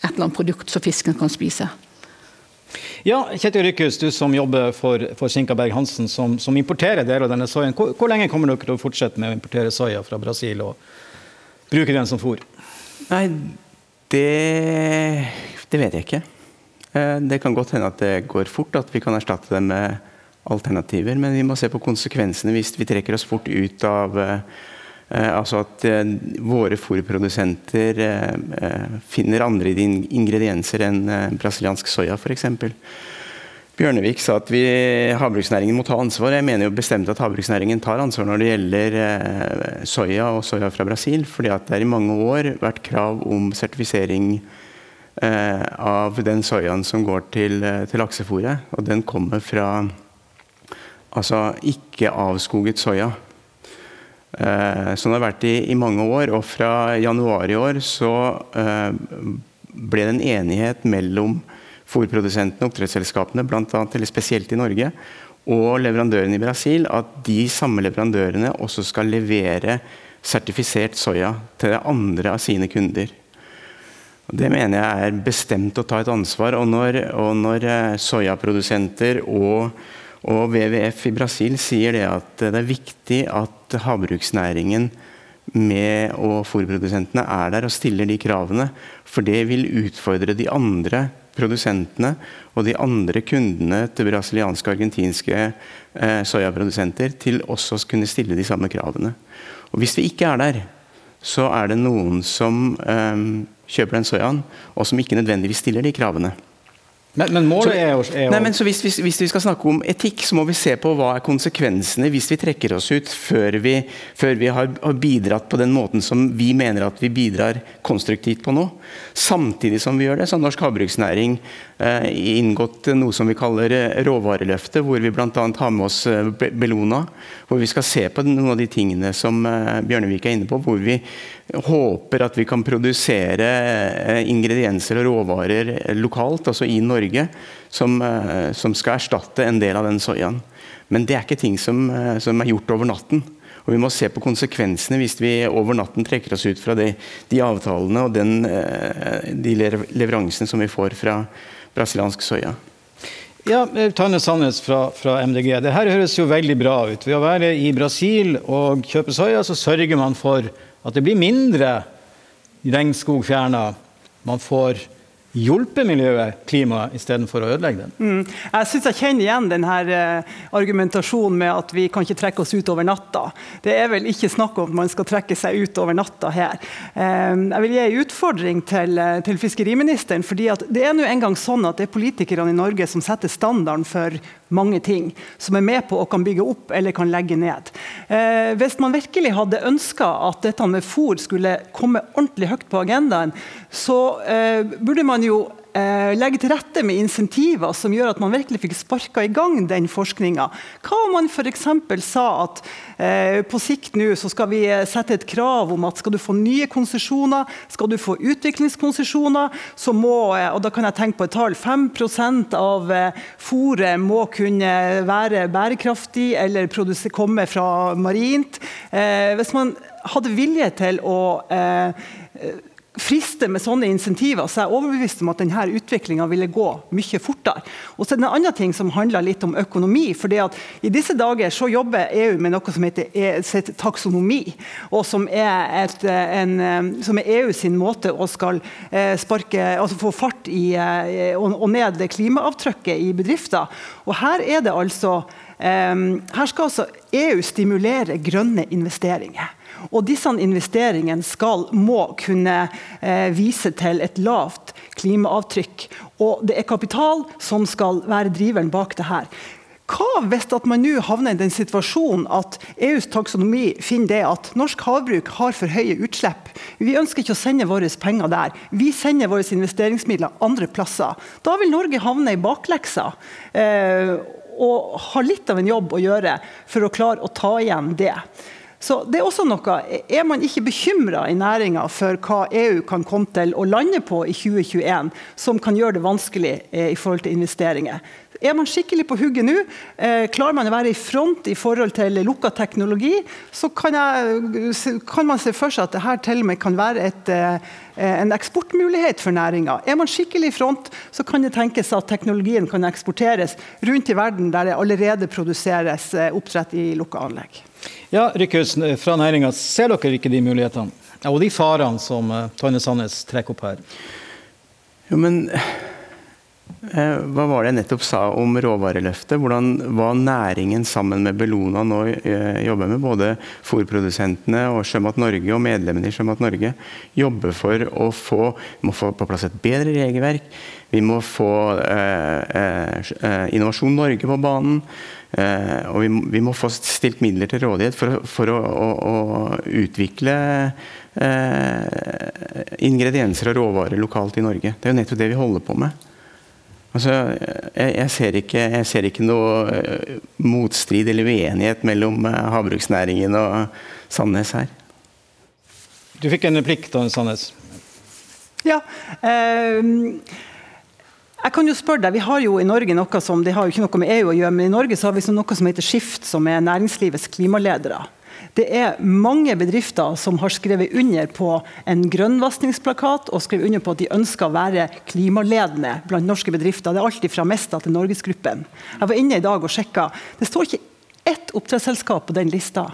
et eller annet produkt som fisken kan spise. Ja, Kjetil Rykhus, du som jobber for, for Sinkaberg Hansen, som, som, importerer deler av denne soyaen. Hvor, hvor, lenge kommer dere til å fortsette med å importere soya fra Brasil og bruke den som fôr? Nei, det, det vet jeg ikke. Eh, det kan godt hende at det går fort, at vi kan erstatte det med alternativer. Men vi må se på konsekvensene hvis vi trekker oss fort ut av Altså at våre fôrprodusenter finner andre ingredienser enn brasiliansk soya f.eks. Bjørnevik sa at vi, havbruksnæringen må ta ansvar. Jeg mener jo bestemt at havbruksnæringen tar ansvar når det gjelder eh, soya og soya fra Brasil. fordi at det har i mange år vært krav om sertifisering eh, av den soyaen som går til, eh, til laksefôret. Og den kommer fra altså ikke avskoget soya. Sånn har det vært i, i, mange år. Og fra januar i år så eh, ble det en enighet mellom fôrprodusentene, oppdrettsselskapene, blant annet, eller spesielt i Norge, og leverandørene i Brasil, at de samme leverandørene også skal levere sertifisert soya til andre av sine kunder. Det mener jeg er bestemt å ta et ansvar. Og når, og når eh, soyaprodusenter og, og, WWF i Brasil sier det at det er viktig at havbruksnæringen med og fôrprodusentene er der og stiller de kravene, for det vil utfordre de andre produsentene og de andre kundene til brasilianske og argentinske eh, soyaprodusenter til også å kunne stille de samme kravene. Og Hvis vi ikke er der, så er det noen som eh, kjøper den soyaen, og som ikke nødvendigvis stiller de kravene. Men, men, målet er jo, er jo... Nei, men så hvis, hvis, hvis, vi skal snakke om etikk, så må vi se på hva er konsekvensene hvis vi trekker oss ut før vi, før vi har, har, bidratt på den måten som vi mener at vi bidrar konstruktivt på nå. Samtidig som vi gjør det, så norsk havbruksnæring inngått noe som vi kaller eh, råvareløftet, hvor vi bl.a. har med oss eh, Bellona. Hvor vi skal se på noen av de tingene som eh, Bjørnevik er inne på. hvor vi håper at vi kan produsere eh, ingredienser og råvarer lokalt, altså i Norge, som, eh, som skal erstatte en del av den soyaen. Men det er ikke ting som, eh, som, er gjort over natten. Og Vi må se på konsekvensene hvis vi over natten trekker oss ut fra de, de avtalene og den, de leveransene som vi får fra brasiliansk soya. Ja, Tanne Sandnes fra, fra, MDG. Det her høres jo veldig bra ut. Ved å være i Brasil og kjøpe soya, så sørger man for at det blir mindre regnskog fjerna. Man får hjulpet miljøet, klimaet, istedenfor å ødelegge det. Mm. Jeg syns jeg kjenner igjen denne uh, argumentasjonen med at vi kan ikke trekke oss ut over natta. Det er vel ikke snakk om at man skal trekke seg ut over natta her. Um, jeg vil gi en utfordring til, uh, til fiskeriministeren. fordi Det er nå engang sånn at det er politikerne i Norge som setter standarden for mange ting. Som er med på å kan bygge opp eller kan legge ned. Eh, hvis man virkelig hadde ønska at dette med fôr skulle komme ordentlig høyt på agendaen, så burde man man jo eh, legge til rette med insentiver som gjør at man virkelig fikk sparka i gang den forskninga. Hva om man f.eks. sa at eh, på sikt nå så skal vi eh, sette et krav om at skal du få nye konsesjoner, skal du få utviklingskonsesjoner, så må eh, og da kan jeg tenke på et tall, 5% av eh, fôret må kunne være bærekraftig eller komme fra marint. Eh, hvis man hadde vilje til å eh, frister med sånne insentiver, så er jeg overbevist om at denne utviklinga ville gå mye fortere. Og så er det en annen ting som handler litt om økonomi. fordi at I disse dager så jobber EU med noe som heter e taksonomi, og som er, et, en, som er EU sin måte å skal eh, sparke, altså få fart i eh, og, ned klimaavtrykket i bedrifter. Og her er det altså her skal altså EU stimulere grønne investeringer. Og disse investeringene skal, må kunne eh, vise til et lavt klimaavtrykk. Og det er kapital som skal være driveren bak det her. Hva hvis at man nå havner i den situasjonen at EUs taksonomi finner det at norsk havbruk har for høye utslipp? Vi ønsker ikke å sende våre penger der. Vi sender våre investeringsmidler andre plasser. Da vil Norge havne i bakleksa. Eh, og har litt av en jobb å gjøre for å klare å ta igjen det. Så det Er også noe, er man ikke bekymra i næringa for hva EU kan komme til å lande på i 2021, som kan gjøre det vanskelig eh, i forhold til investeringer? Er man skikkelig på hugget nå, eh, klarer man å være i front i forhold til lukka teknologi, så kan, jeg, kan man se for seg at dette til og med kan være et, eh, en eksportmulighet for næringa. Er man skikkelig i front, så kan det tenkes at teknologien kan eksporteres rundt i verden der det allerede produseres eh, oppdrett i lukka anlegg. Ja, Rykhus, fra næringa, ser dere ikke de mulighetene? Og de farene som Tonje Sandnes trekker opp her? Jo, men Eh, hva var det jeg nettopp sa om råvareløftet? Hvordan, hva næringen sammen med Bellona nå eh, jobber med, både fôrprodusentene og Sjømat Norge og medlemmene i Sjømat Norge, jobber for å få, må få på plass et bedre regelverk. Vi må få eh, eh, Innovasjon Norge på banen. Eh, og vi, vi, må få stilt midler til rådighet for, for å, å, å, utvikle eh, ingredienser og råvarer lokalt i Norge. Det er jo nettopp det vi holder på med. Altså, jeg, jeg, ser ikke, jeg, ser ikke, noe uh, motstrid eller uenighet mellom uh, havbruksnæringen og Sandnes her. Du fikk en replikk, da, Sandnes. Ja. Eh, jeg kan jo spørre deg, Vi har jo i Norge noe som det har jo ikke noe med EU å gjøre, men i Norge så har vi noe som heter Skift, som er næringslivets klimaledere. Det er mange bedrifter som har skrevet under på en grønnvaskingsplakat og skrevet under på at de ønsker å være klimaledende blant norske bedrifter. Det er alt fra Mesta til Norgesgruppen. Jeg var inne i dag og sjekka. Det står ikke ett oppdrettsselskap på den lista.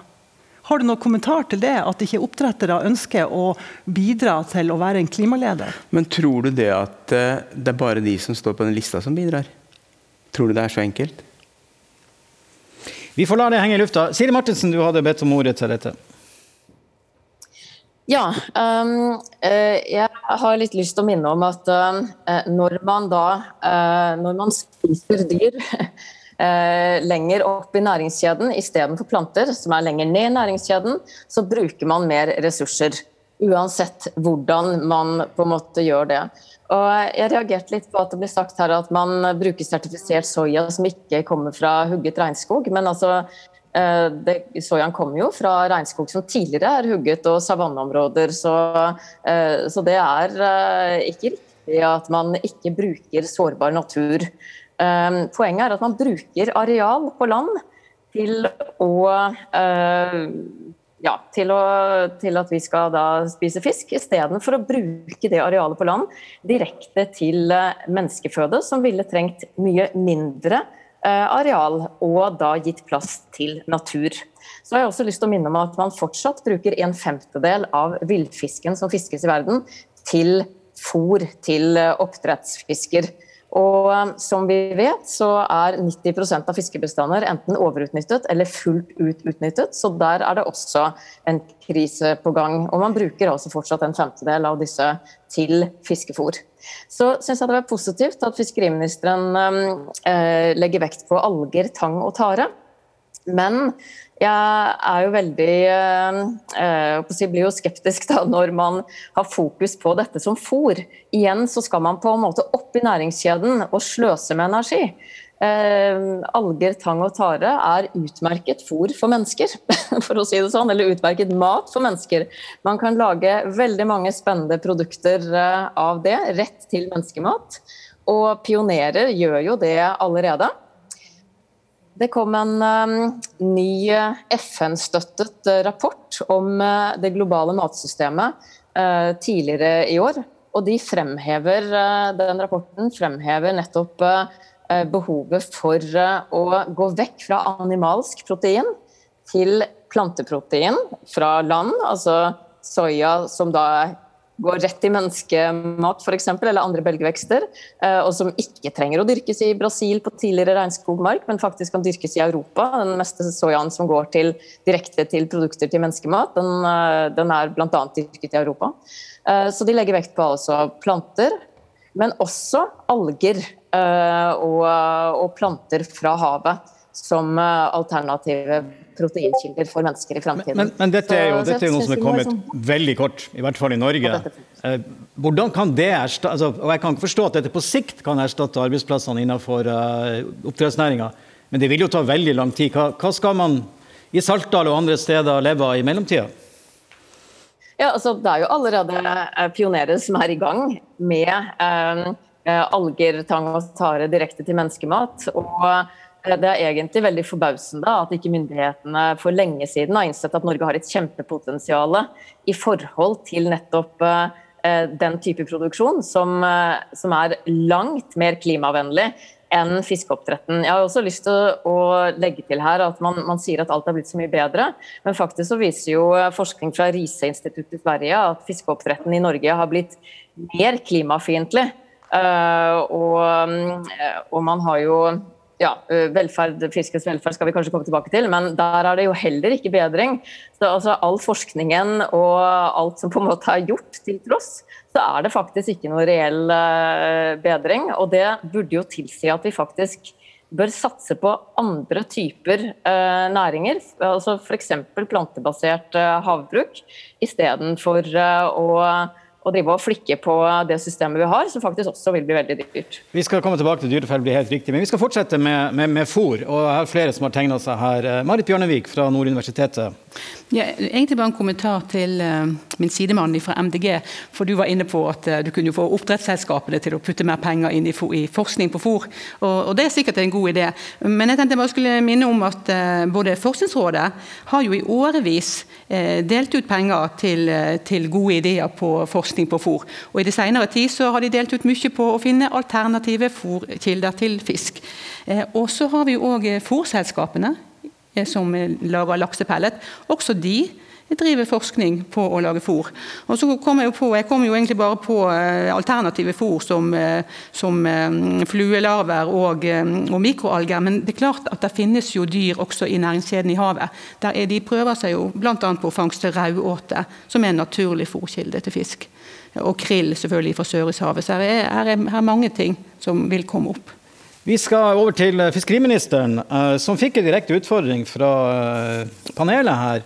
Har du noen kommentar til det, at ikke oppdrettere ønsker å bidra til å være en klimaleder? Men tror du det at eh, det er bare de som står på den lista som bidrar? Tror du det er så enkelt? Vi får la det henge i lufta. Siri Martinsen, du hadde bedt om ordet til dette. Ja, um, jeg har litt lyst til å minne om at uh, når man da uh, når man spiser dyr uh, lenger opp i næringskjeden istedenfor planter, som er lenger ned i næringskjeden, så bruker man mer ressurser. Uansett hvordan man på en måte gjør det. Og jeg reagerte litt på at det ble sagt her at man bruker sertifisert soya som ikke kommer fra hugget regnskog. Men altså, eh, det, soyaen kommer jo fra regnskog som tidligere er hugget, og savanneområder. Så, eh, så, det er eh, ikke riktig at man ikke bruker sårbar natur. Poenget er at man bruker areal på land til å ja, til, å, til, at vi skal da spise fisk, istedenfor å bruke det arealet på land direkte til eh, menneskeføde, som ville trengt mye mindre eh, areal og da gitt plass til natur. Så har jeg også lyst til å minne om at man fortsatt bruker en femtedel av villfisken som fiskes i verden, til fôr til eh, oppdrettsfisker. Og um, som vi vet, så er 90% av fiskebestander enten overutnyttet eller fullt ut utnyttet. Så der er det også en krise på gang. Og man bruker altså fortsatt en femtedel av disse til fiskefôr. Så syns jeg det er positivt at fiskeriministeren eh, legger vekt på alger, tang og tare. Men jeg er jo veldig eh, eh blir jo skeptisk da, når man har fokus på dette som fôr. Igjen så skal man på en måte opp i næringskjeden og sløse med energi. Eh, alger, tang og tare er utmerket fôr for mennesker, for å si det sånn. Eller utmerket mat for mennesker. Man kan lage veldig mange spennende produkter av det, rett til menneskemat. Og pionerer gjør jo det allerede. Det kom en um, ny FN-støttet uh, rapport om uh, det globale matsystemet uh, tidligere i år. Og de fremhever, den rapporten fremhever nettopp behovet for å gå vekk fra animalsk protein til planteprotein fra land, altså soya som da går rett i menneskemat f.eks., eller andre belgvekster, eh, og som ikke trenger å dyrkes i Brasil på tidligere regnskogmark, men faktisk kan dyrkes i Europa. Den meste soyaen som går til, direkte til produkter til menneskemat, den, eh, den er bl.a. dyrket i Europa. Eh, så de legger vekt på altså planter, men også alger og, og planter fra havet som alternative proteinkilder for mennesker i framtiden. Men, men, dette er jo, dette er noe som er kommet sånn- veldig kort, i hvert fall i Norge. Eh, hvordan kan det erstatte, altså, og Jeg kan ikke forstå at dette på sikt kan erstatte arbeidsplassene innenfor uh, oppdrettsnæringa, men det vil jo ta veldig lang tid. Hva, hva skal man i Saltdal og andre steder leve av i mellomtida? Ja, altså, det er jo allerede eh, pionerer som er i gang med um, alger, tang og tare direkte til menneskemat. og det er egentlig veldig forbausende at ikke myndighetene for lenge siden har innsett at Norge har et kjempepotensial i forhold til nettopp eh, den type produksjon som, eh, som er langt mer klimavennlig enn fiskeoppdretten. Jeg har også lyst til å legge til her at man, man, sier at alt er blitt så mye bedre, men faktisk så viser jo forskning fra Riise-instituttet i Sverige at fiskeoppdretten i Norge har blitt mer klimafiendtlig Og, og man har jo ja, velferd, Fiskens velferd skal vi kanskje komme tilbake til, men der er det jo heller ikke bedring. Så altså, All forskningen og alt som på en måte er gjort til tross, så er det faktisk ikke noe reell bedring. Og det burde jo tilsi at vi faktisk bør satse på andre typer eh, næringer, altså f.eks. plantebasert eh, havbruk, istedenfor eh, å å drive og flikke på det systemet vi har, som faktisk også vil bli veldig dyrt. Vi skal komme tilbake til dyrefell, blir helt riktig, men vi skal fortsette med, med, med fôr. og Jeg har flere som har tegna seg her. Eh, Marit Bjørnevik fra Nord universitetet. Ja, egentlig bare en kommentar til uh, min sidemann fra MDG. for Du var inne på at uh, du kunne få oppdrettsselskapene til å putte mer penger inn i, forskning på fôr. Og, Det er sikkert en god idé. Men jeg tenkte jeg bare skulle minne om at uh, både Forskningsrådet har jo i årevis delt ut penger til, til gode ideer på forskning på fôr. Og I det senere tid så har de delt ut mye på å finne alternative fôrkilder til fisk. Eh, og så har vi òg eh, fôrselskapene eh, som lager laksepellet. Også de driver forskning på å lage fôr. Og så kom Jeg på, jeg kom jo egentlig bare på uh, alternative fôr som, uh, som um, fluelarver og, og, mikroalger, men det er klart at det finnes jo dyr også i næringskjeden i havet. Der er, de prøver seg jo bl.a. på å fangste rauåte, som er en naturlig fôrkilde til fisk. Og krill selvfølgelig fra Sørishavet. Så er, her er, her er mange ting som vil komme opp. Vi skal over til fiskeriministeren, som fikk en direkte utfordring fra panelet her.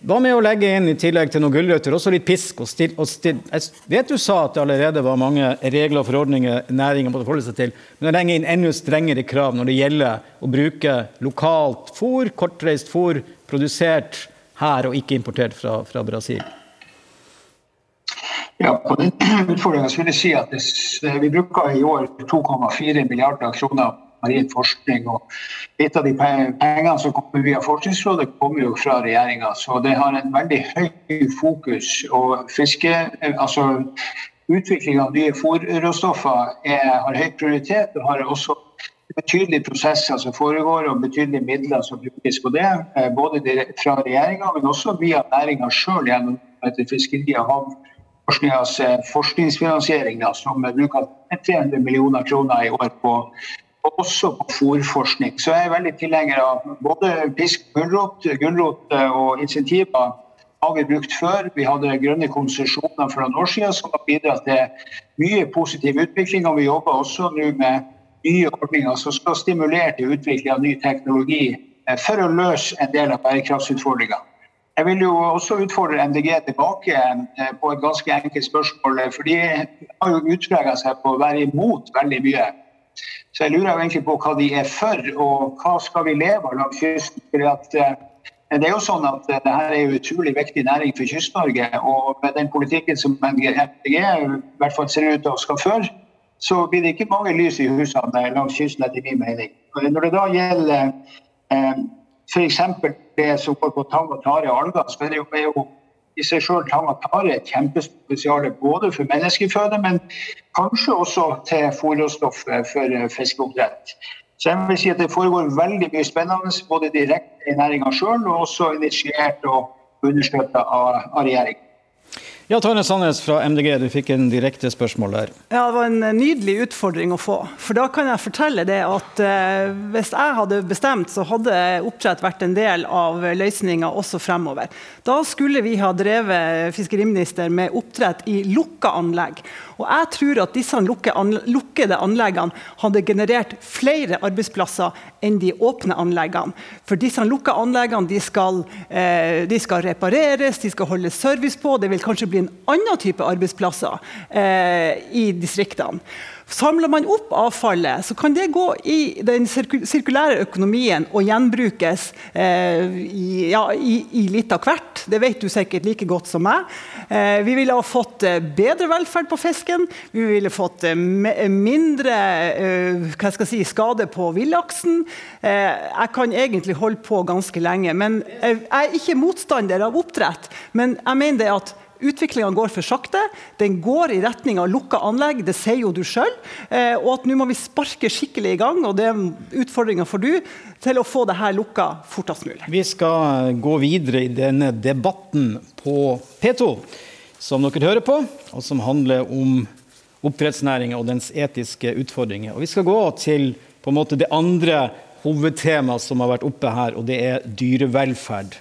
Hva med å legge inn i tillegg til noen gulrøtter også litt pisk? og stil, og stil. Jeg vet du sa at det allerede var mange regler og forordninger næringen måtte forholde seg til, men å legge inn enda strengere krav når det gjelder å bruke lokalt fôr, kortreist fôr, produsert her og ikke importert fra, fra Brasil? Ja, På den utfordringa vil jeg si at vi bruker i år 2,4 milliarder kroner marin forskning. og Litt av de pengene som kommer via Forskningsrådet, kommer jo fra regjeringa. Så det har en veldig høy fokus. Og fiske, altså utvikling av nye fòrråstoffer har høy prioritet. og har også betydelige prosesser som foregår og betydelige midler som brukes på det. Eh, både fra regjeringa, men også via næringa sjøl gjennom fiskeri- og havforskningas eh, forskningsfinansiering, da, som bruker 300 millioner kroner i år på også på fôrforskning. Så jeg er veldig tilhenger av både pisk, gulrot, gulrot eh, og insentiver har vi brukt før. Vi hadde grønne konsesjoner for noen år siden som har bidratt til mye positiv utvikling. Og vi jobber også nå med nye ordninger som skal stimulere til utvikling av ny teknologi eh, for å løse en del av bærekraftsutfordringene. Jeg vil jo også utfordre MDG tilbake eh, på et ganske enkelt spørsmål. For de har jo utprega seg på å være imot veldig mye. Så jeg lurer egentlig på hva de er for, og hva skal vi leve av langs kysten. At, eh, det er jo sånn at det dette er utrolig viktig næring for Kyst-Norge. Og med den politikken som MDG i hvert fall ser ut til å skal føre, så blir det ikke mange lys i husene langs kysten, etter min mening. Når det da gjelder eh, f.eks. det som går på tang og tare og alger, så er det jo i seg sjøl tang og tare et kjempepotensial både for menneskeføde, men kanskje også til fôrråstoff for fiskeoppdrett. Så jeg vil si at Det foregår veldig mye spennende både direkte i næringa sjøl og også initiert og understøtta av, av regjeringa. Ja, Tone Sandnes fra MDG, du fikk en direkte spørsmål der. Ja, Det var en nydelig utfordring å få. For da kan jeg fortelle det at eh, hvis jeg hadde bestemt, så hadde oppdrett vært en del av løsninga også fremover. Da skulle vi ha drevet fiskeriminister med oppdrett i lukka anlegg. Og jeg tror at disse lukkede anleggene hadde generert flere arbeidsplasser enn de åpne anleggene. For disse lukka anleggene de skal, eh, de skal repareres, de skal holde service på. Det vil kanskje bli en annen type arbeidsplasser eh, i distriktene. Samler man opp avfallet, så kan det gå i den sirkulære økonomien og gjenbrukes eh, i, ja, i, i, litt av hvert. Det vet du sikkert like godt som meg. Eh, vi ville ha fått eh, bedre velferd på fisken. Vi ville fått eh, mindre eh, si, skade på villaksen. Eh, jeg kan egentlig holde på ganske lenge. men Jeg er ikke motstander av oppdrett, men jeg mener det at Utviklinga går for sakte. Den går i retning av lukka anlegg, det sier jo du sjøl. Eh, og at nå må vi sparke skikkelig i gang, og det er utfordringa for du, til å få det her lukka fortest mulig. Vi skal gå videre i denne debatten på P2, som dere hører på, og som handler om oppdrettsnæringa og dens etiske utfordringer. Og vi skal gå til på en måte det andre hovedtemaet som har vært oppe her, og det er dyrevelferd.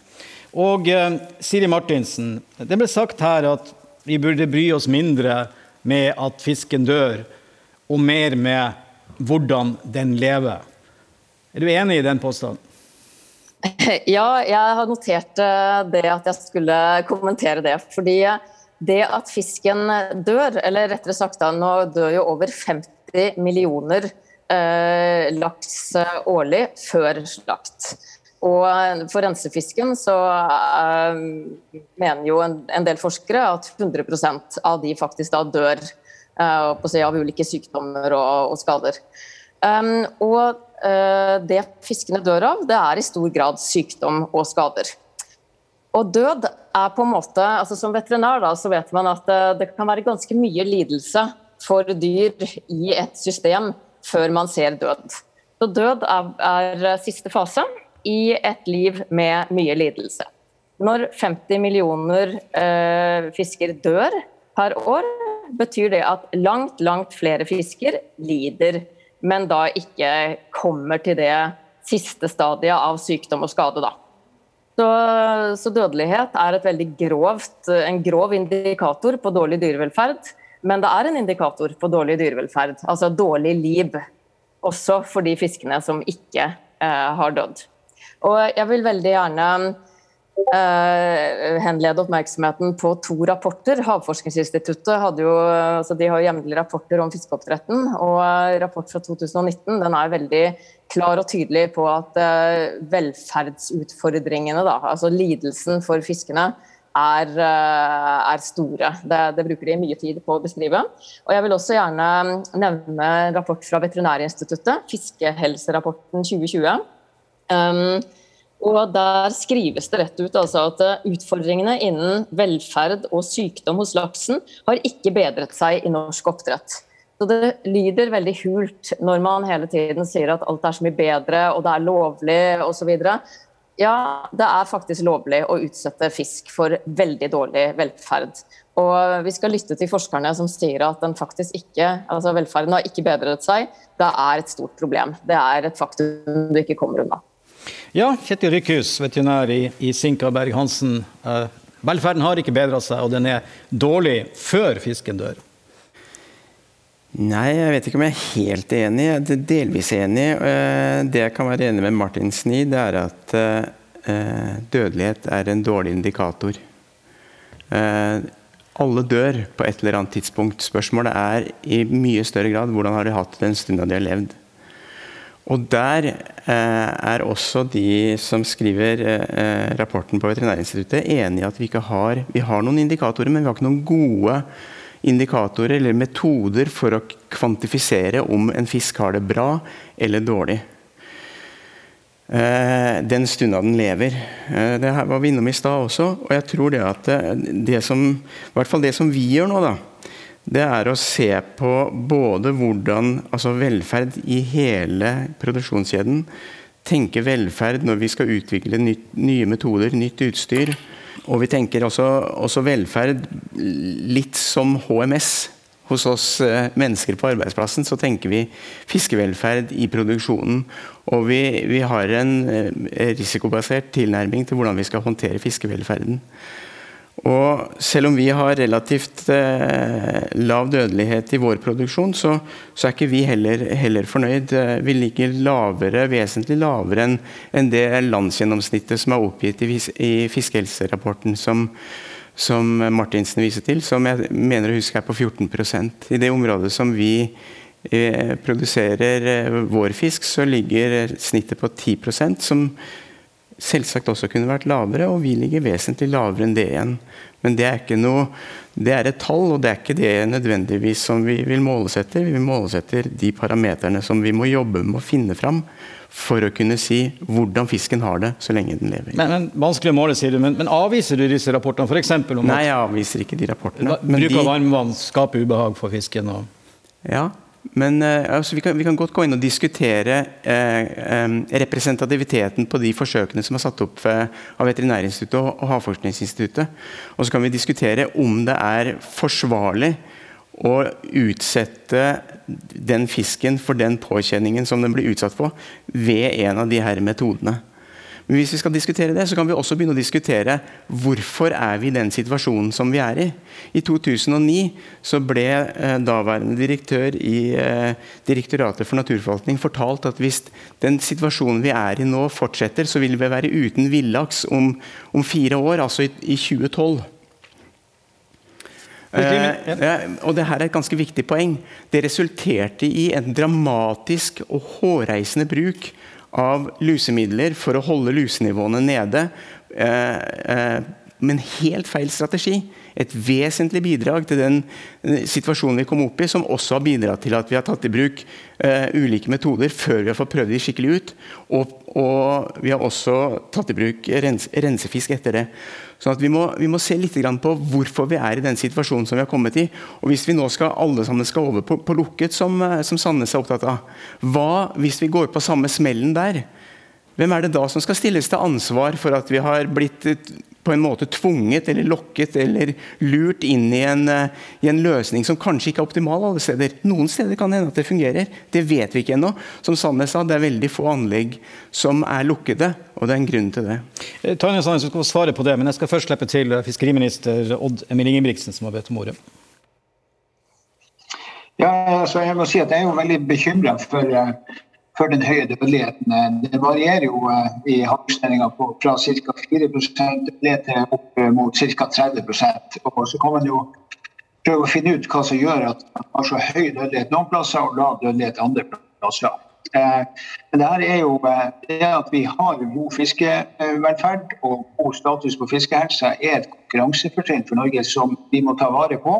Og eh, Siri Martinsen, det ble sagt her at vi burde bry oss mindre med at fisken dør, og mer med hvordan den lever. Er du enig i den påstanden? Ja, jeg har notert eh, det at jeg skulle kommentere det. Fordi det at fisken dør, eller rettere sagt da, nå dør jo over 50 millioner eh, laks eh, årlig før slakt. Og eh, for rensefisken så eh, mener jo en, en, del forskere at 100% av de faktisk da dør eh, si, av ulike sykdommer og, og skader. Um, og uh, det fiskene dør av, det er i stor grad sykdom og skader. Og død er på en måte altså Som veterinær da, så vet man at uh, det kan være ganske mye lidelse for dyr i et system før man ser død. Så død er, er siste fase i et liv med mye lidelse. Når 50 millioner eh, fisker dør per år, betyr det at langt, langt flere fisker lider, men da ikke kommer til det siste stadiet av sykdom og skade. da. Så, så, dødelighet er veldig grovt, en grov indikator på dårlig dyrevelferd. Men det er en indikator på dårlig dyrevelferd, altså dårlig liv. Også for de fiskene som ikke eh, har dødd. Og jeg vil veldig gjerne Uh, henlede oppmerksomheten på to rapporter. Havforskningsinstituttet hadde jo, altså de har jevnlige rapporter om fiskeoppdretten. og Rapport fra 2019 den er veldig klar og tydelig på at uh, velferdsutfordringene, da, altså lidelsen for fiskene, er, uh, er store. Det, det, bruker de mye tid på å beskrive. Og Jeg vil også gjerne nevne rapport fra Veterinærinstituttet, Fiskehelserapporten 2020. Um, og Der skrives det rett ut altså at eh, utfordringene innen velferd og sykdom hos laksen har ikke bedret seg i norsk oppdrett. Så Det lyder veldig hult når man hele tiden sier at alt er så mye bedre og det er lovlig osv. Ja, det er faktisk lovlig å utsette fisk for veldig dårlig velferd. Og Vi skal lytte til forskerne som sier at den faktisk ikke, altså velferden har ikke bedret seg. Det er et stort problem. Det er et faktum du ikke kommer unna. Ja, Kjetil Rykhus, veterinær i, i Sinka Berg-Hansen. Eh, velferden har ikke bedra seg, og den er dårlig før fisken dør. Nei, jeg vet ikke om jeg er helt enig. Jeg er delvis enig. Eh, det jeg kan være enig med Martinsen i, det er at eh, dødelighet er en dårlig indikator. Alle dør på et eller annet tidspunkt. Spørsmålet er i mye større grad hvordan har de hatt det den stunda de har levd. Og der eh, er også de som skriver eh, rapporten på Veterinærinstituttet enig i at vi ikke har Vi har noen indikatorer, men vi har ikke noen gode indikatorer eller metoder for å kvantifisere om en fisk har det bra eller dårlig. Eh, den stunda den lever. Det her var vi innom i stad også. Og jeg tror det at det som, i hvert fall det som vi gjør nå, da, det er å se på både hvordan altså velferd i hele produksjonskjeden. Tenke velferd når vi skal utvikle nytt, nye metoder, nytt utstyr. Og vi tenker også, også, velferd litt som HMS. Hos oss eh, mennesker på arbeidsplassen så tenker vi fiskevelferd i produksjonen. Og vi, vi har en eh, risikobasert tilnærming til hvordan vi skal håndtere fiskevelferden. Og selv om vi har relativt eh, lav dødelighet i vår produksjon, så, så er ikke vi heller, heller, fornøyd. Eh, vi ligger lavere, vesentlig lavere enn en det landsgjennomsnittet som er oppgitt i, i fiskehelserapporten som, som Martinsen viser til, som jeg mener å huske er på 14% I det området som vi eh, produserer eh, vår fisk, så ligger snittet på 10% som selvsagt også kunne vært lavere, og vi ligger vesentlig lavere enn det igjen. Men det er ikke noe det er et tall, og det er ikke det nødvendigvis som vi vil målesette. Vi vil målesette de parameterne som vi må jobbe med å finne fram for å kunne si hvordan fisken har det så lenge den lever. Men, men Vanskelig å måle, sier du. Men, men avviser du disse rapportene? For om Nei, jeg avviser ikke de rapportene. Bruk av varmvann skaper ubehag for fisken? Og... Ja, men uh, altså, vi, kan, vi, kan, godt gå inn og diskutere um, representativiteten på de forsøkene som er satt opp av Veterinærinstituttet og Havforskningsinstituttet. Og så kan vi diskutere om det er forsvarlig å utsette den fisken for den påkjenningen som den blir utsatt for, ved en av de her metodene. Men hvis vi skal diskutere det, så kan vi også begynne å diskutere hvorfor er vi i den situasjonen som vi er i. I 2009 så ble eh, daværende direktør i eh, Direktoratet for naturforvaltning fortalt at hvis den situasjonen vi er i nå fortsetter, så vil vi være uten villaks om, om fire år, altså i, i 2012. Eh, og det her er et ganske viktig poeng. Det resulterte i en dramatisk og hårreisende bruk av lusemidler for å holde lusenivåene nede. Eh, eh, men helt feil strategi. Et vesentlig bidrag til den eh, situasjonen vi kom opp i, som også har bidratt til at vi har tatt i bruk uh, ulike metoder før vi har fått prøvd de skikkelig ut. Og, og vi har også tatt i bruk rens, rensefisk etter det. Sånn at vi må, vi må se litt på hvorfor vi er i den situasjonen som vi har kommet i. Og hvis vi nå skal alle sammen skal over på, på lukket, som, som Sandnes er opptatt av, hva hvis vi går på samme smellen der? Hvem er det da som skal stilles til ansvar for at vi har blitt på en måte tvunget eller lokket eller lurt inn i en, eh, i en løsning som kanskje ikke er optimal alle steder? Noen steder kan det hende at det fungerer. Det vet vi ikke ennå. Som Sandnes sa, det er veldig få anlegg som er lukkede, og det er en grunn til det. Eh, Tanja Sandnes skal svare på det, men jeg skal først slippe til fiskeriminister Odd Emil Ingebrigtsen, som har bedt om ordet. Ja, altså jeg må si at jeg er jo veldig bekymra for for den høye dødeligheten. Det varierer jo eh, i havbruksnæringa fra ca. 4 ned til opp mot ca. 30 og Så kan man jo prøve å finne ut hva som gjør at man har så høy dødelighet noen plasser og lav dødelighet andre plasser. Eh, men det her er jo eh, det at vi har god fiskevelferd og god status på fiskehelse, er et konkurransefortrinn for Norge som vi må ta vare på.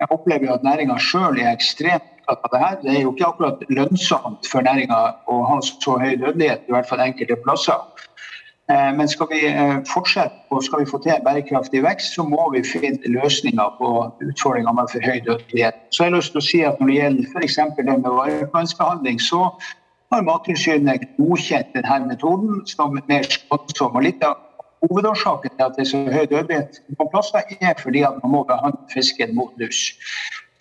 Jeg opplever at næringa sjøl er ekstremt opptatt av det her. Det er jo ikke akkurat lønnsomt for næringa å ha så høy dødelighet, i hvert fall enkelte plasser. Eh, men skal vi eh, fortsette og skal vi få til bærekraftig vekst, så må vi finne løsninger på utfordringer med for høy dødelighet. Så jeg har lyst til å si at Når det gjelder f.eks. det med varmtvannsbehandling, så har Mattilsynet godkjent denne metoden som mer skånsom. Og litt av Hovedårsaken til at det er så høy dødelighet på plasser, er fordi at man må behandle fisken mot lus.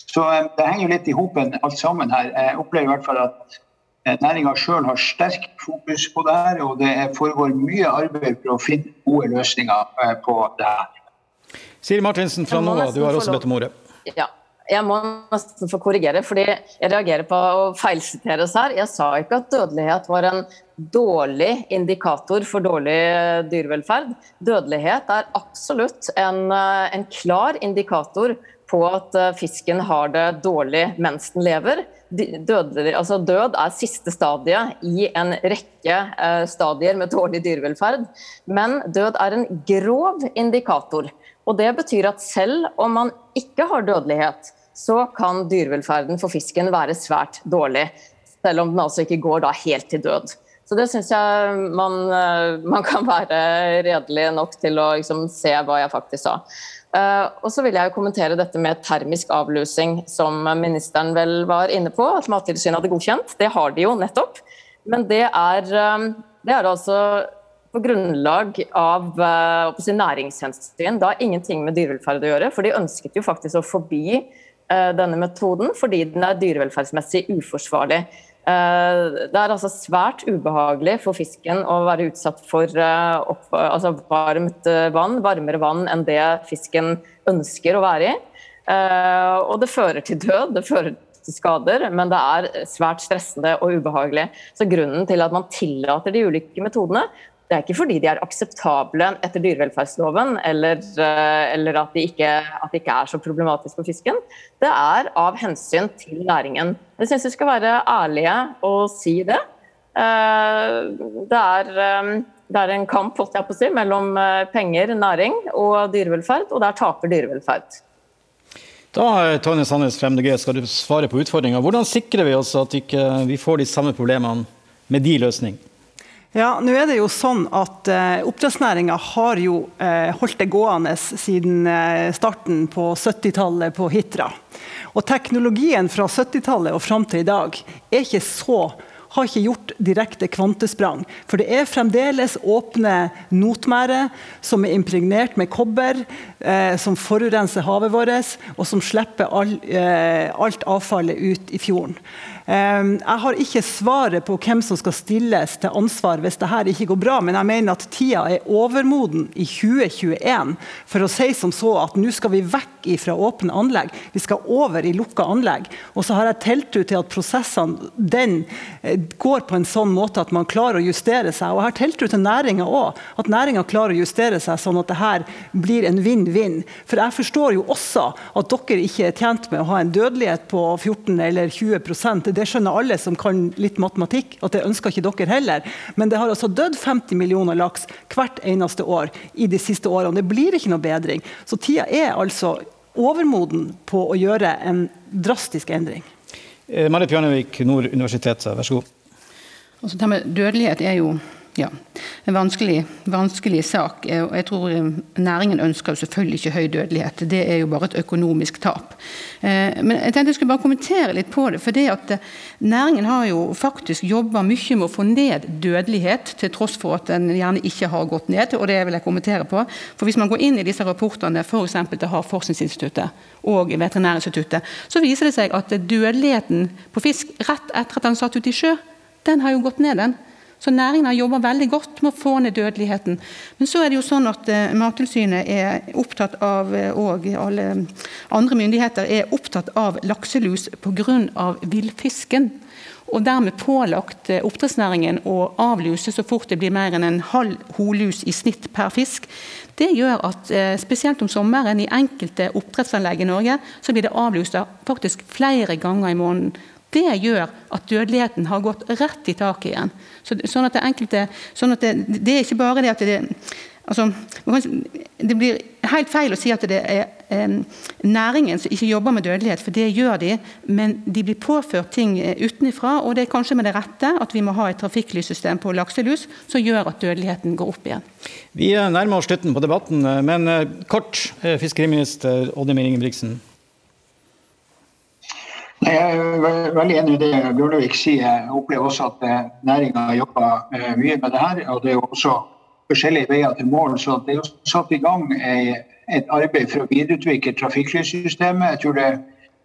Så eh, det henger jo litt i hopen alt sammen her. Jeg opplever i hvert fall at eh, næringa sjøl har sterk fokus på det her, og det foregår mye arbeid for å finne gode løsninger eh, på det her. Siri Martinsen fra NOA, du har også bedt om ordet. Ja, jeg må nesten få korrigere, fordi jeg reagerer på å feilsiteres her. Jeg sa ikke at dødelighet var en dårlig indikator for dårlig dyrevelferd. Dødelighet er absolutt en, en klar indikator på at eh, fisken har det dårlig mens den lever. Død, altså død er siste stadiet i en rekke eh, stadier med dårlig dyrevelferd. Men død er en grov indikator. Og Det betyr at selv om man ikke har dødelighet, så kan dyrevelferden for fisken være svært dårlig. Selv om den altså ikke går helt til død. Så det syns jeg man, eh, man, kan være redelig nok til å liksom, se hva jeg faktisk sa. Uh, og så vil jeg kommentere dette med termisk avlusing, som ministeren vel var inne på. At Mattilsynet hadde godkjent. Det har de jo nettopp. Men det er, um, det er altså på grunnlag av uh, næringshensyn. Det har ingenting med dyrevelferd å gjøre. For de ønsket jo faktisk å forby uh, denne metoden fordi den er dyrevelferdsmessig uforsvarlig. Eh, det er altså svært ubehagelig for fisken å være utsatt for eh, opp, altså varmt eh, vann, varmere vann enn det fisken ønsker å være i. Og det fører til død, det fører til skader, men det er svært stressende og ubehagelig. Så Grunnen til at man tillater de ulike metodene, det er ikke fordi de er akseptable etter dyrevelferdsloven, eller, eh, eller at, de ikke, de ikke, er så problematiske for fisken. Det er av hensyn til næringen. Jeg syns vi skal være ærlige og si det. Eh, det er, eh, det er en kamp si, mellom penger, næring og dyrevelferd, og der taper dyrevelferd. Da Tonje Sandnes fra MDG, skal du svare på utfordringa. Hvordan sikrer vi oss at ikke vi ikke får de samme problemene med de løsningene? Ja, nå er det jo sånn at eh, Oppdrettsnæringa har jo eh, holdt det gående siden eh, starten på 70-tallet på Hitra. Og teknologien fra 70-tallet og fram til i dag er ikke så har ikke gjort direkte kvantesprang. For det er fremdeles åpne notmærer som er impregnert med kobber, eh, som forurenser havet vårt, og som slipper all, eh, alt avfallet ut i fjorden. Ehm, jeg har ikke svaret på hvem som skal stilles til ansvar hvis dette ikke går bra, men jeg mener at tida er overmoden i 2021 for å si som så at nå skal vi vekk fra åpne anlegg. Vi skal over i lukka anlegg. Og så har jeg tiltro til at prosessene den eh, går på en sånn måte at man klarer å justere seg. Og jeg har tiltro til næringa òg, at næringa klarer å justere seg sånn at det her blir en vinn-vinn. For jeg forstår jo også at dere ikke er tjent med å ha en dødelighet på 14 eller 20 det skjønner alle som kan litt matematikk, at det ønsker ikke dere heller. Men det har altså dødd 50 millioner laks hvert eneste år i de siste årene. Det blir ikke noe bedring. Så tida er altså overmoden på å gjøre en drastisk endring. Eh, Marit Bjørnevik, Nord universitet, vær så god. Altså, det med dødelighet er jo ja, en vanskelig, vanskelig, sak. og jeg tror eh, Næringen ønsker jo selvfølgelig ikke høy dødelighet. Det er jo bare et økonomisk tap. Eh, men jeg tenkte jeg skulle bare kommentere litt på det. for det at eh, Næringen har jo faktisk jobba mye med å få ned dødelighet, til tross for at den gjerne ikke har gått ned. og det vil jeg kommentere på. For Hvis man går inn i disse rapportene f.eks. til Havforskningsinstituttet og Veterinærinstituttet, så viser det seg at dødeligheten på fisk rett etter at den satt ut i sjø, den har jo gått ned. den. Så næringen har jobba veldig godt med å få ned dødeligheten. Men så er det jo sånn at uh, Mattilsynet er opptatt av, uh, og alle andre myndigheter er opptatt av lakselus pga. villfisken. Og dermed pålagt uh, oppdrettsnæringen å avluse så fort det blir mer enn en halv holus i snitt per fisk. Det gjør at spesielt om sommeren i enkelte oppdrettsanlegg i Norge, så blir det avlusa faktisk flere ganger i måneden. Det gjør at dødeligheten har gått rett i taket igjen. Så, sånn at det enkelte sånn at det, det, er ikke bare det at det altså, Det blir helt feil å si at det er eh, næringen som ikke jobber med dødelighet, for det gjør de. Men de blir påført ting eh, utenfra, og det er kanskje med det rette at vi må ha et trafikklyssystem på lakselus som gjør at dødeligheten går opp igjen. Vi nærmer oss slutten på debatten, men eh, kort, fiskeriminister Oddny Ingebrigtsen. Jeg er veldig enig i det Bjørnevik sier. Jeg opplever også at eh, næringa jobber eh, mye med det her. og Det er også forskjellige veier til mål. så Det er satt i gang et arbeid for å videreutvikle trafikklyssystemet. Jeg tror det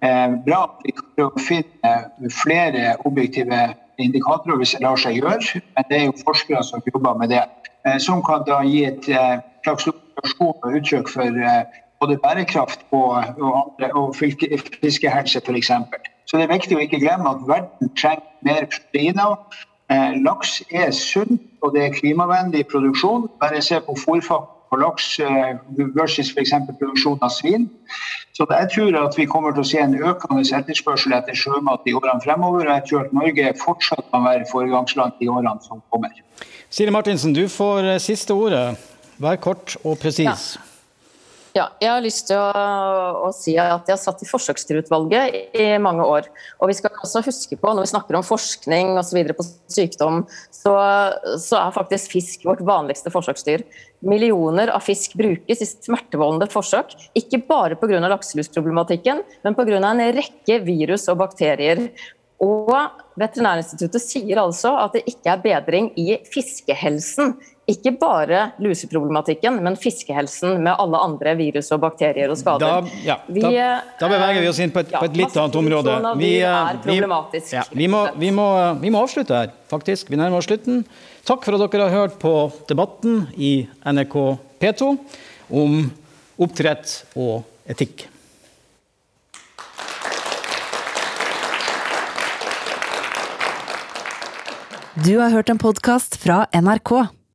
er bra at vi kan finne flere objektive indikatorer hvis det lar seg gjøre. Men det er jo forskere som jobber med det. Eh, som kan da gi et slags og uttrykk for både bærekraft og, og, og fiskehelse f.eks. Så det er viktig å ikke glemme at verden trenger mer proteiner. Eh, laks er sunt, og det er klimavennlig produksjon. Bare se på fôrfaktor på laks eh, versus f.eks. produksjon av svin. Så jeg tror at vi kommer til å se en økende etterspørsel etter sjømat i årene fremover. Og jeg tror at Norge fortsatt kan være foregangsland i årene som kommer. Siri Martinsen, du får eh, siste ordet. Vær kort og presis. Ja. Ja, jeg har lyst til å, å, si at jeg har satt i Forsøksdyrutvalget i mange år. Og vi skal også huske på, når vi snakker om forskning osv. på sykdom, så, så, er faktisk fisk vårt vanligste forsøksdyr. Millioner av fisk brukes i smertevoldende forsøk, ikke bare pga. lakselusproblematikken, men pga. en rekke virus og bakterier. Og Veterinærinstituttet sier altså at det ikke er bedring i fiskehelsen ikke bare luseproblematikken, men fiskehelsen med alle andre virus og bakterier og skader. Da, ja, vi, da, da beveger vi oss inn på et, ja, på et litt annet område. Vi, vi. Ja, vi, må, vi, må, vi, må, avslutte her, faktisk. Vi nærmer oss slutten. Takk for at dere har hørt på debatten i NRK P2 om oppdrett og etikk. Du har hørt en podkast fra NRK.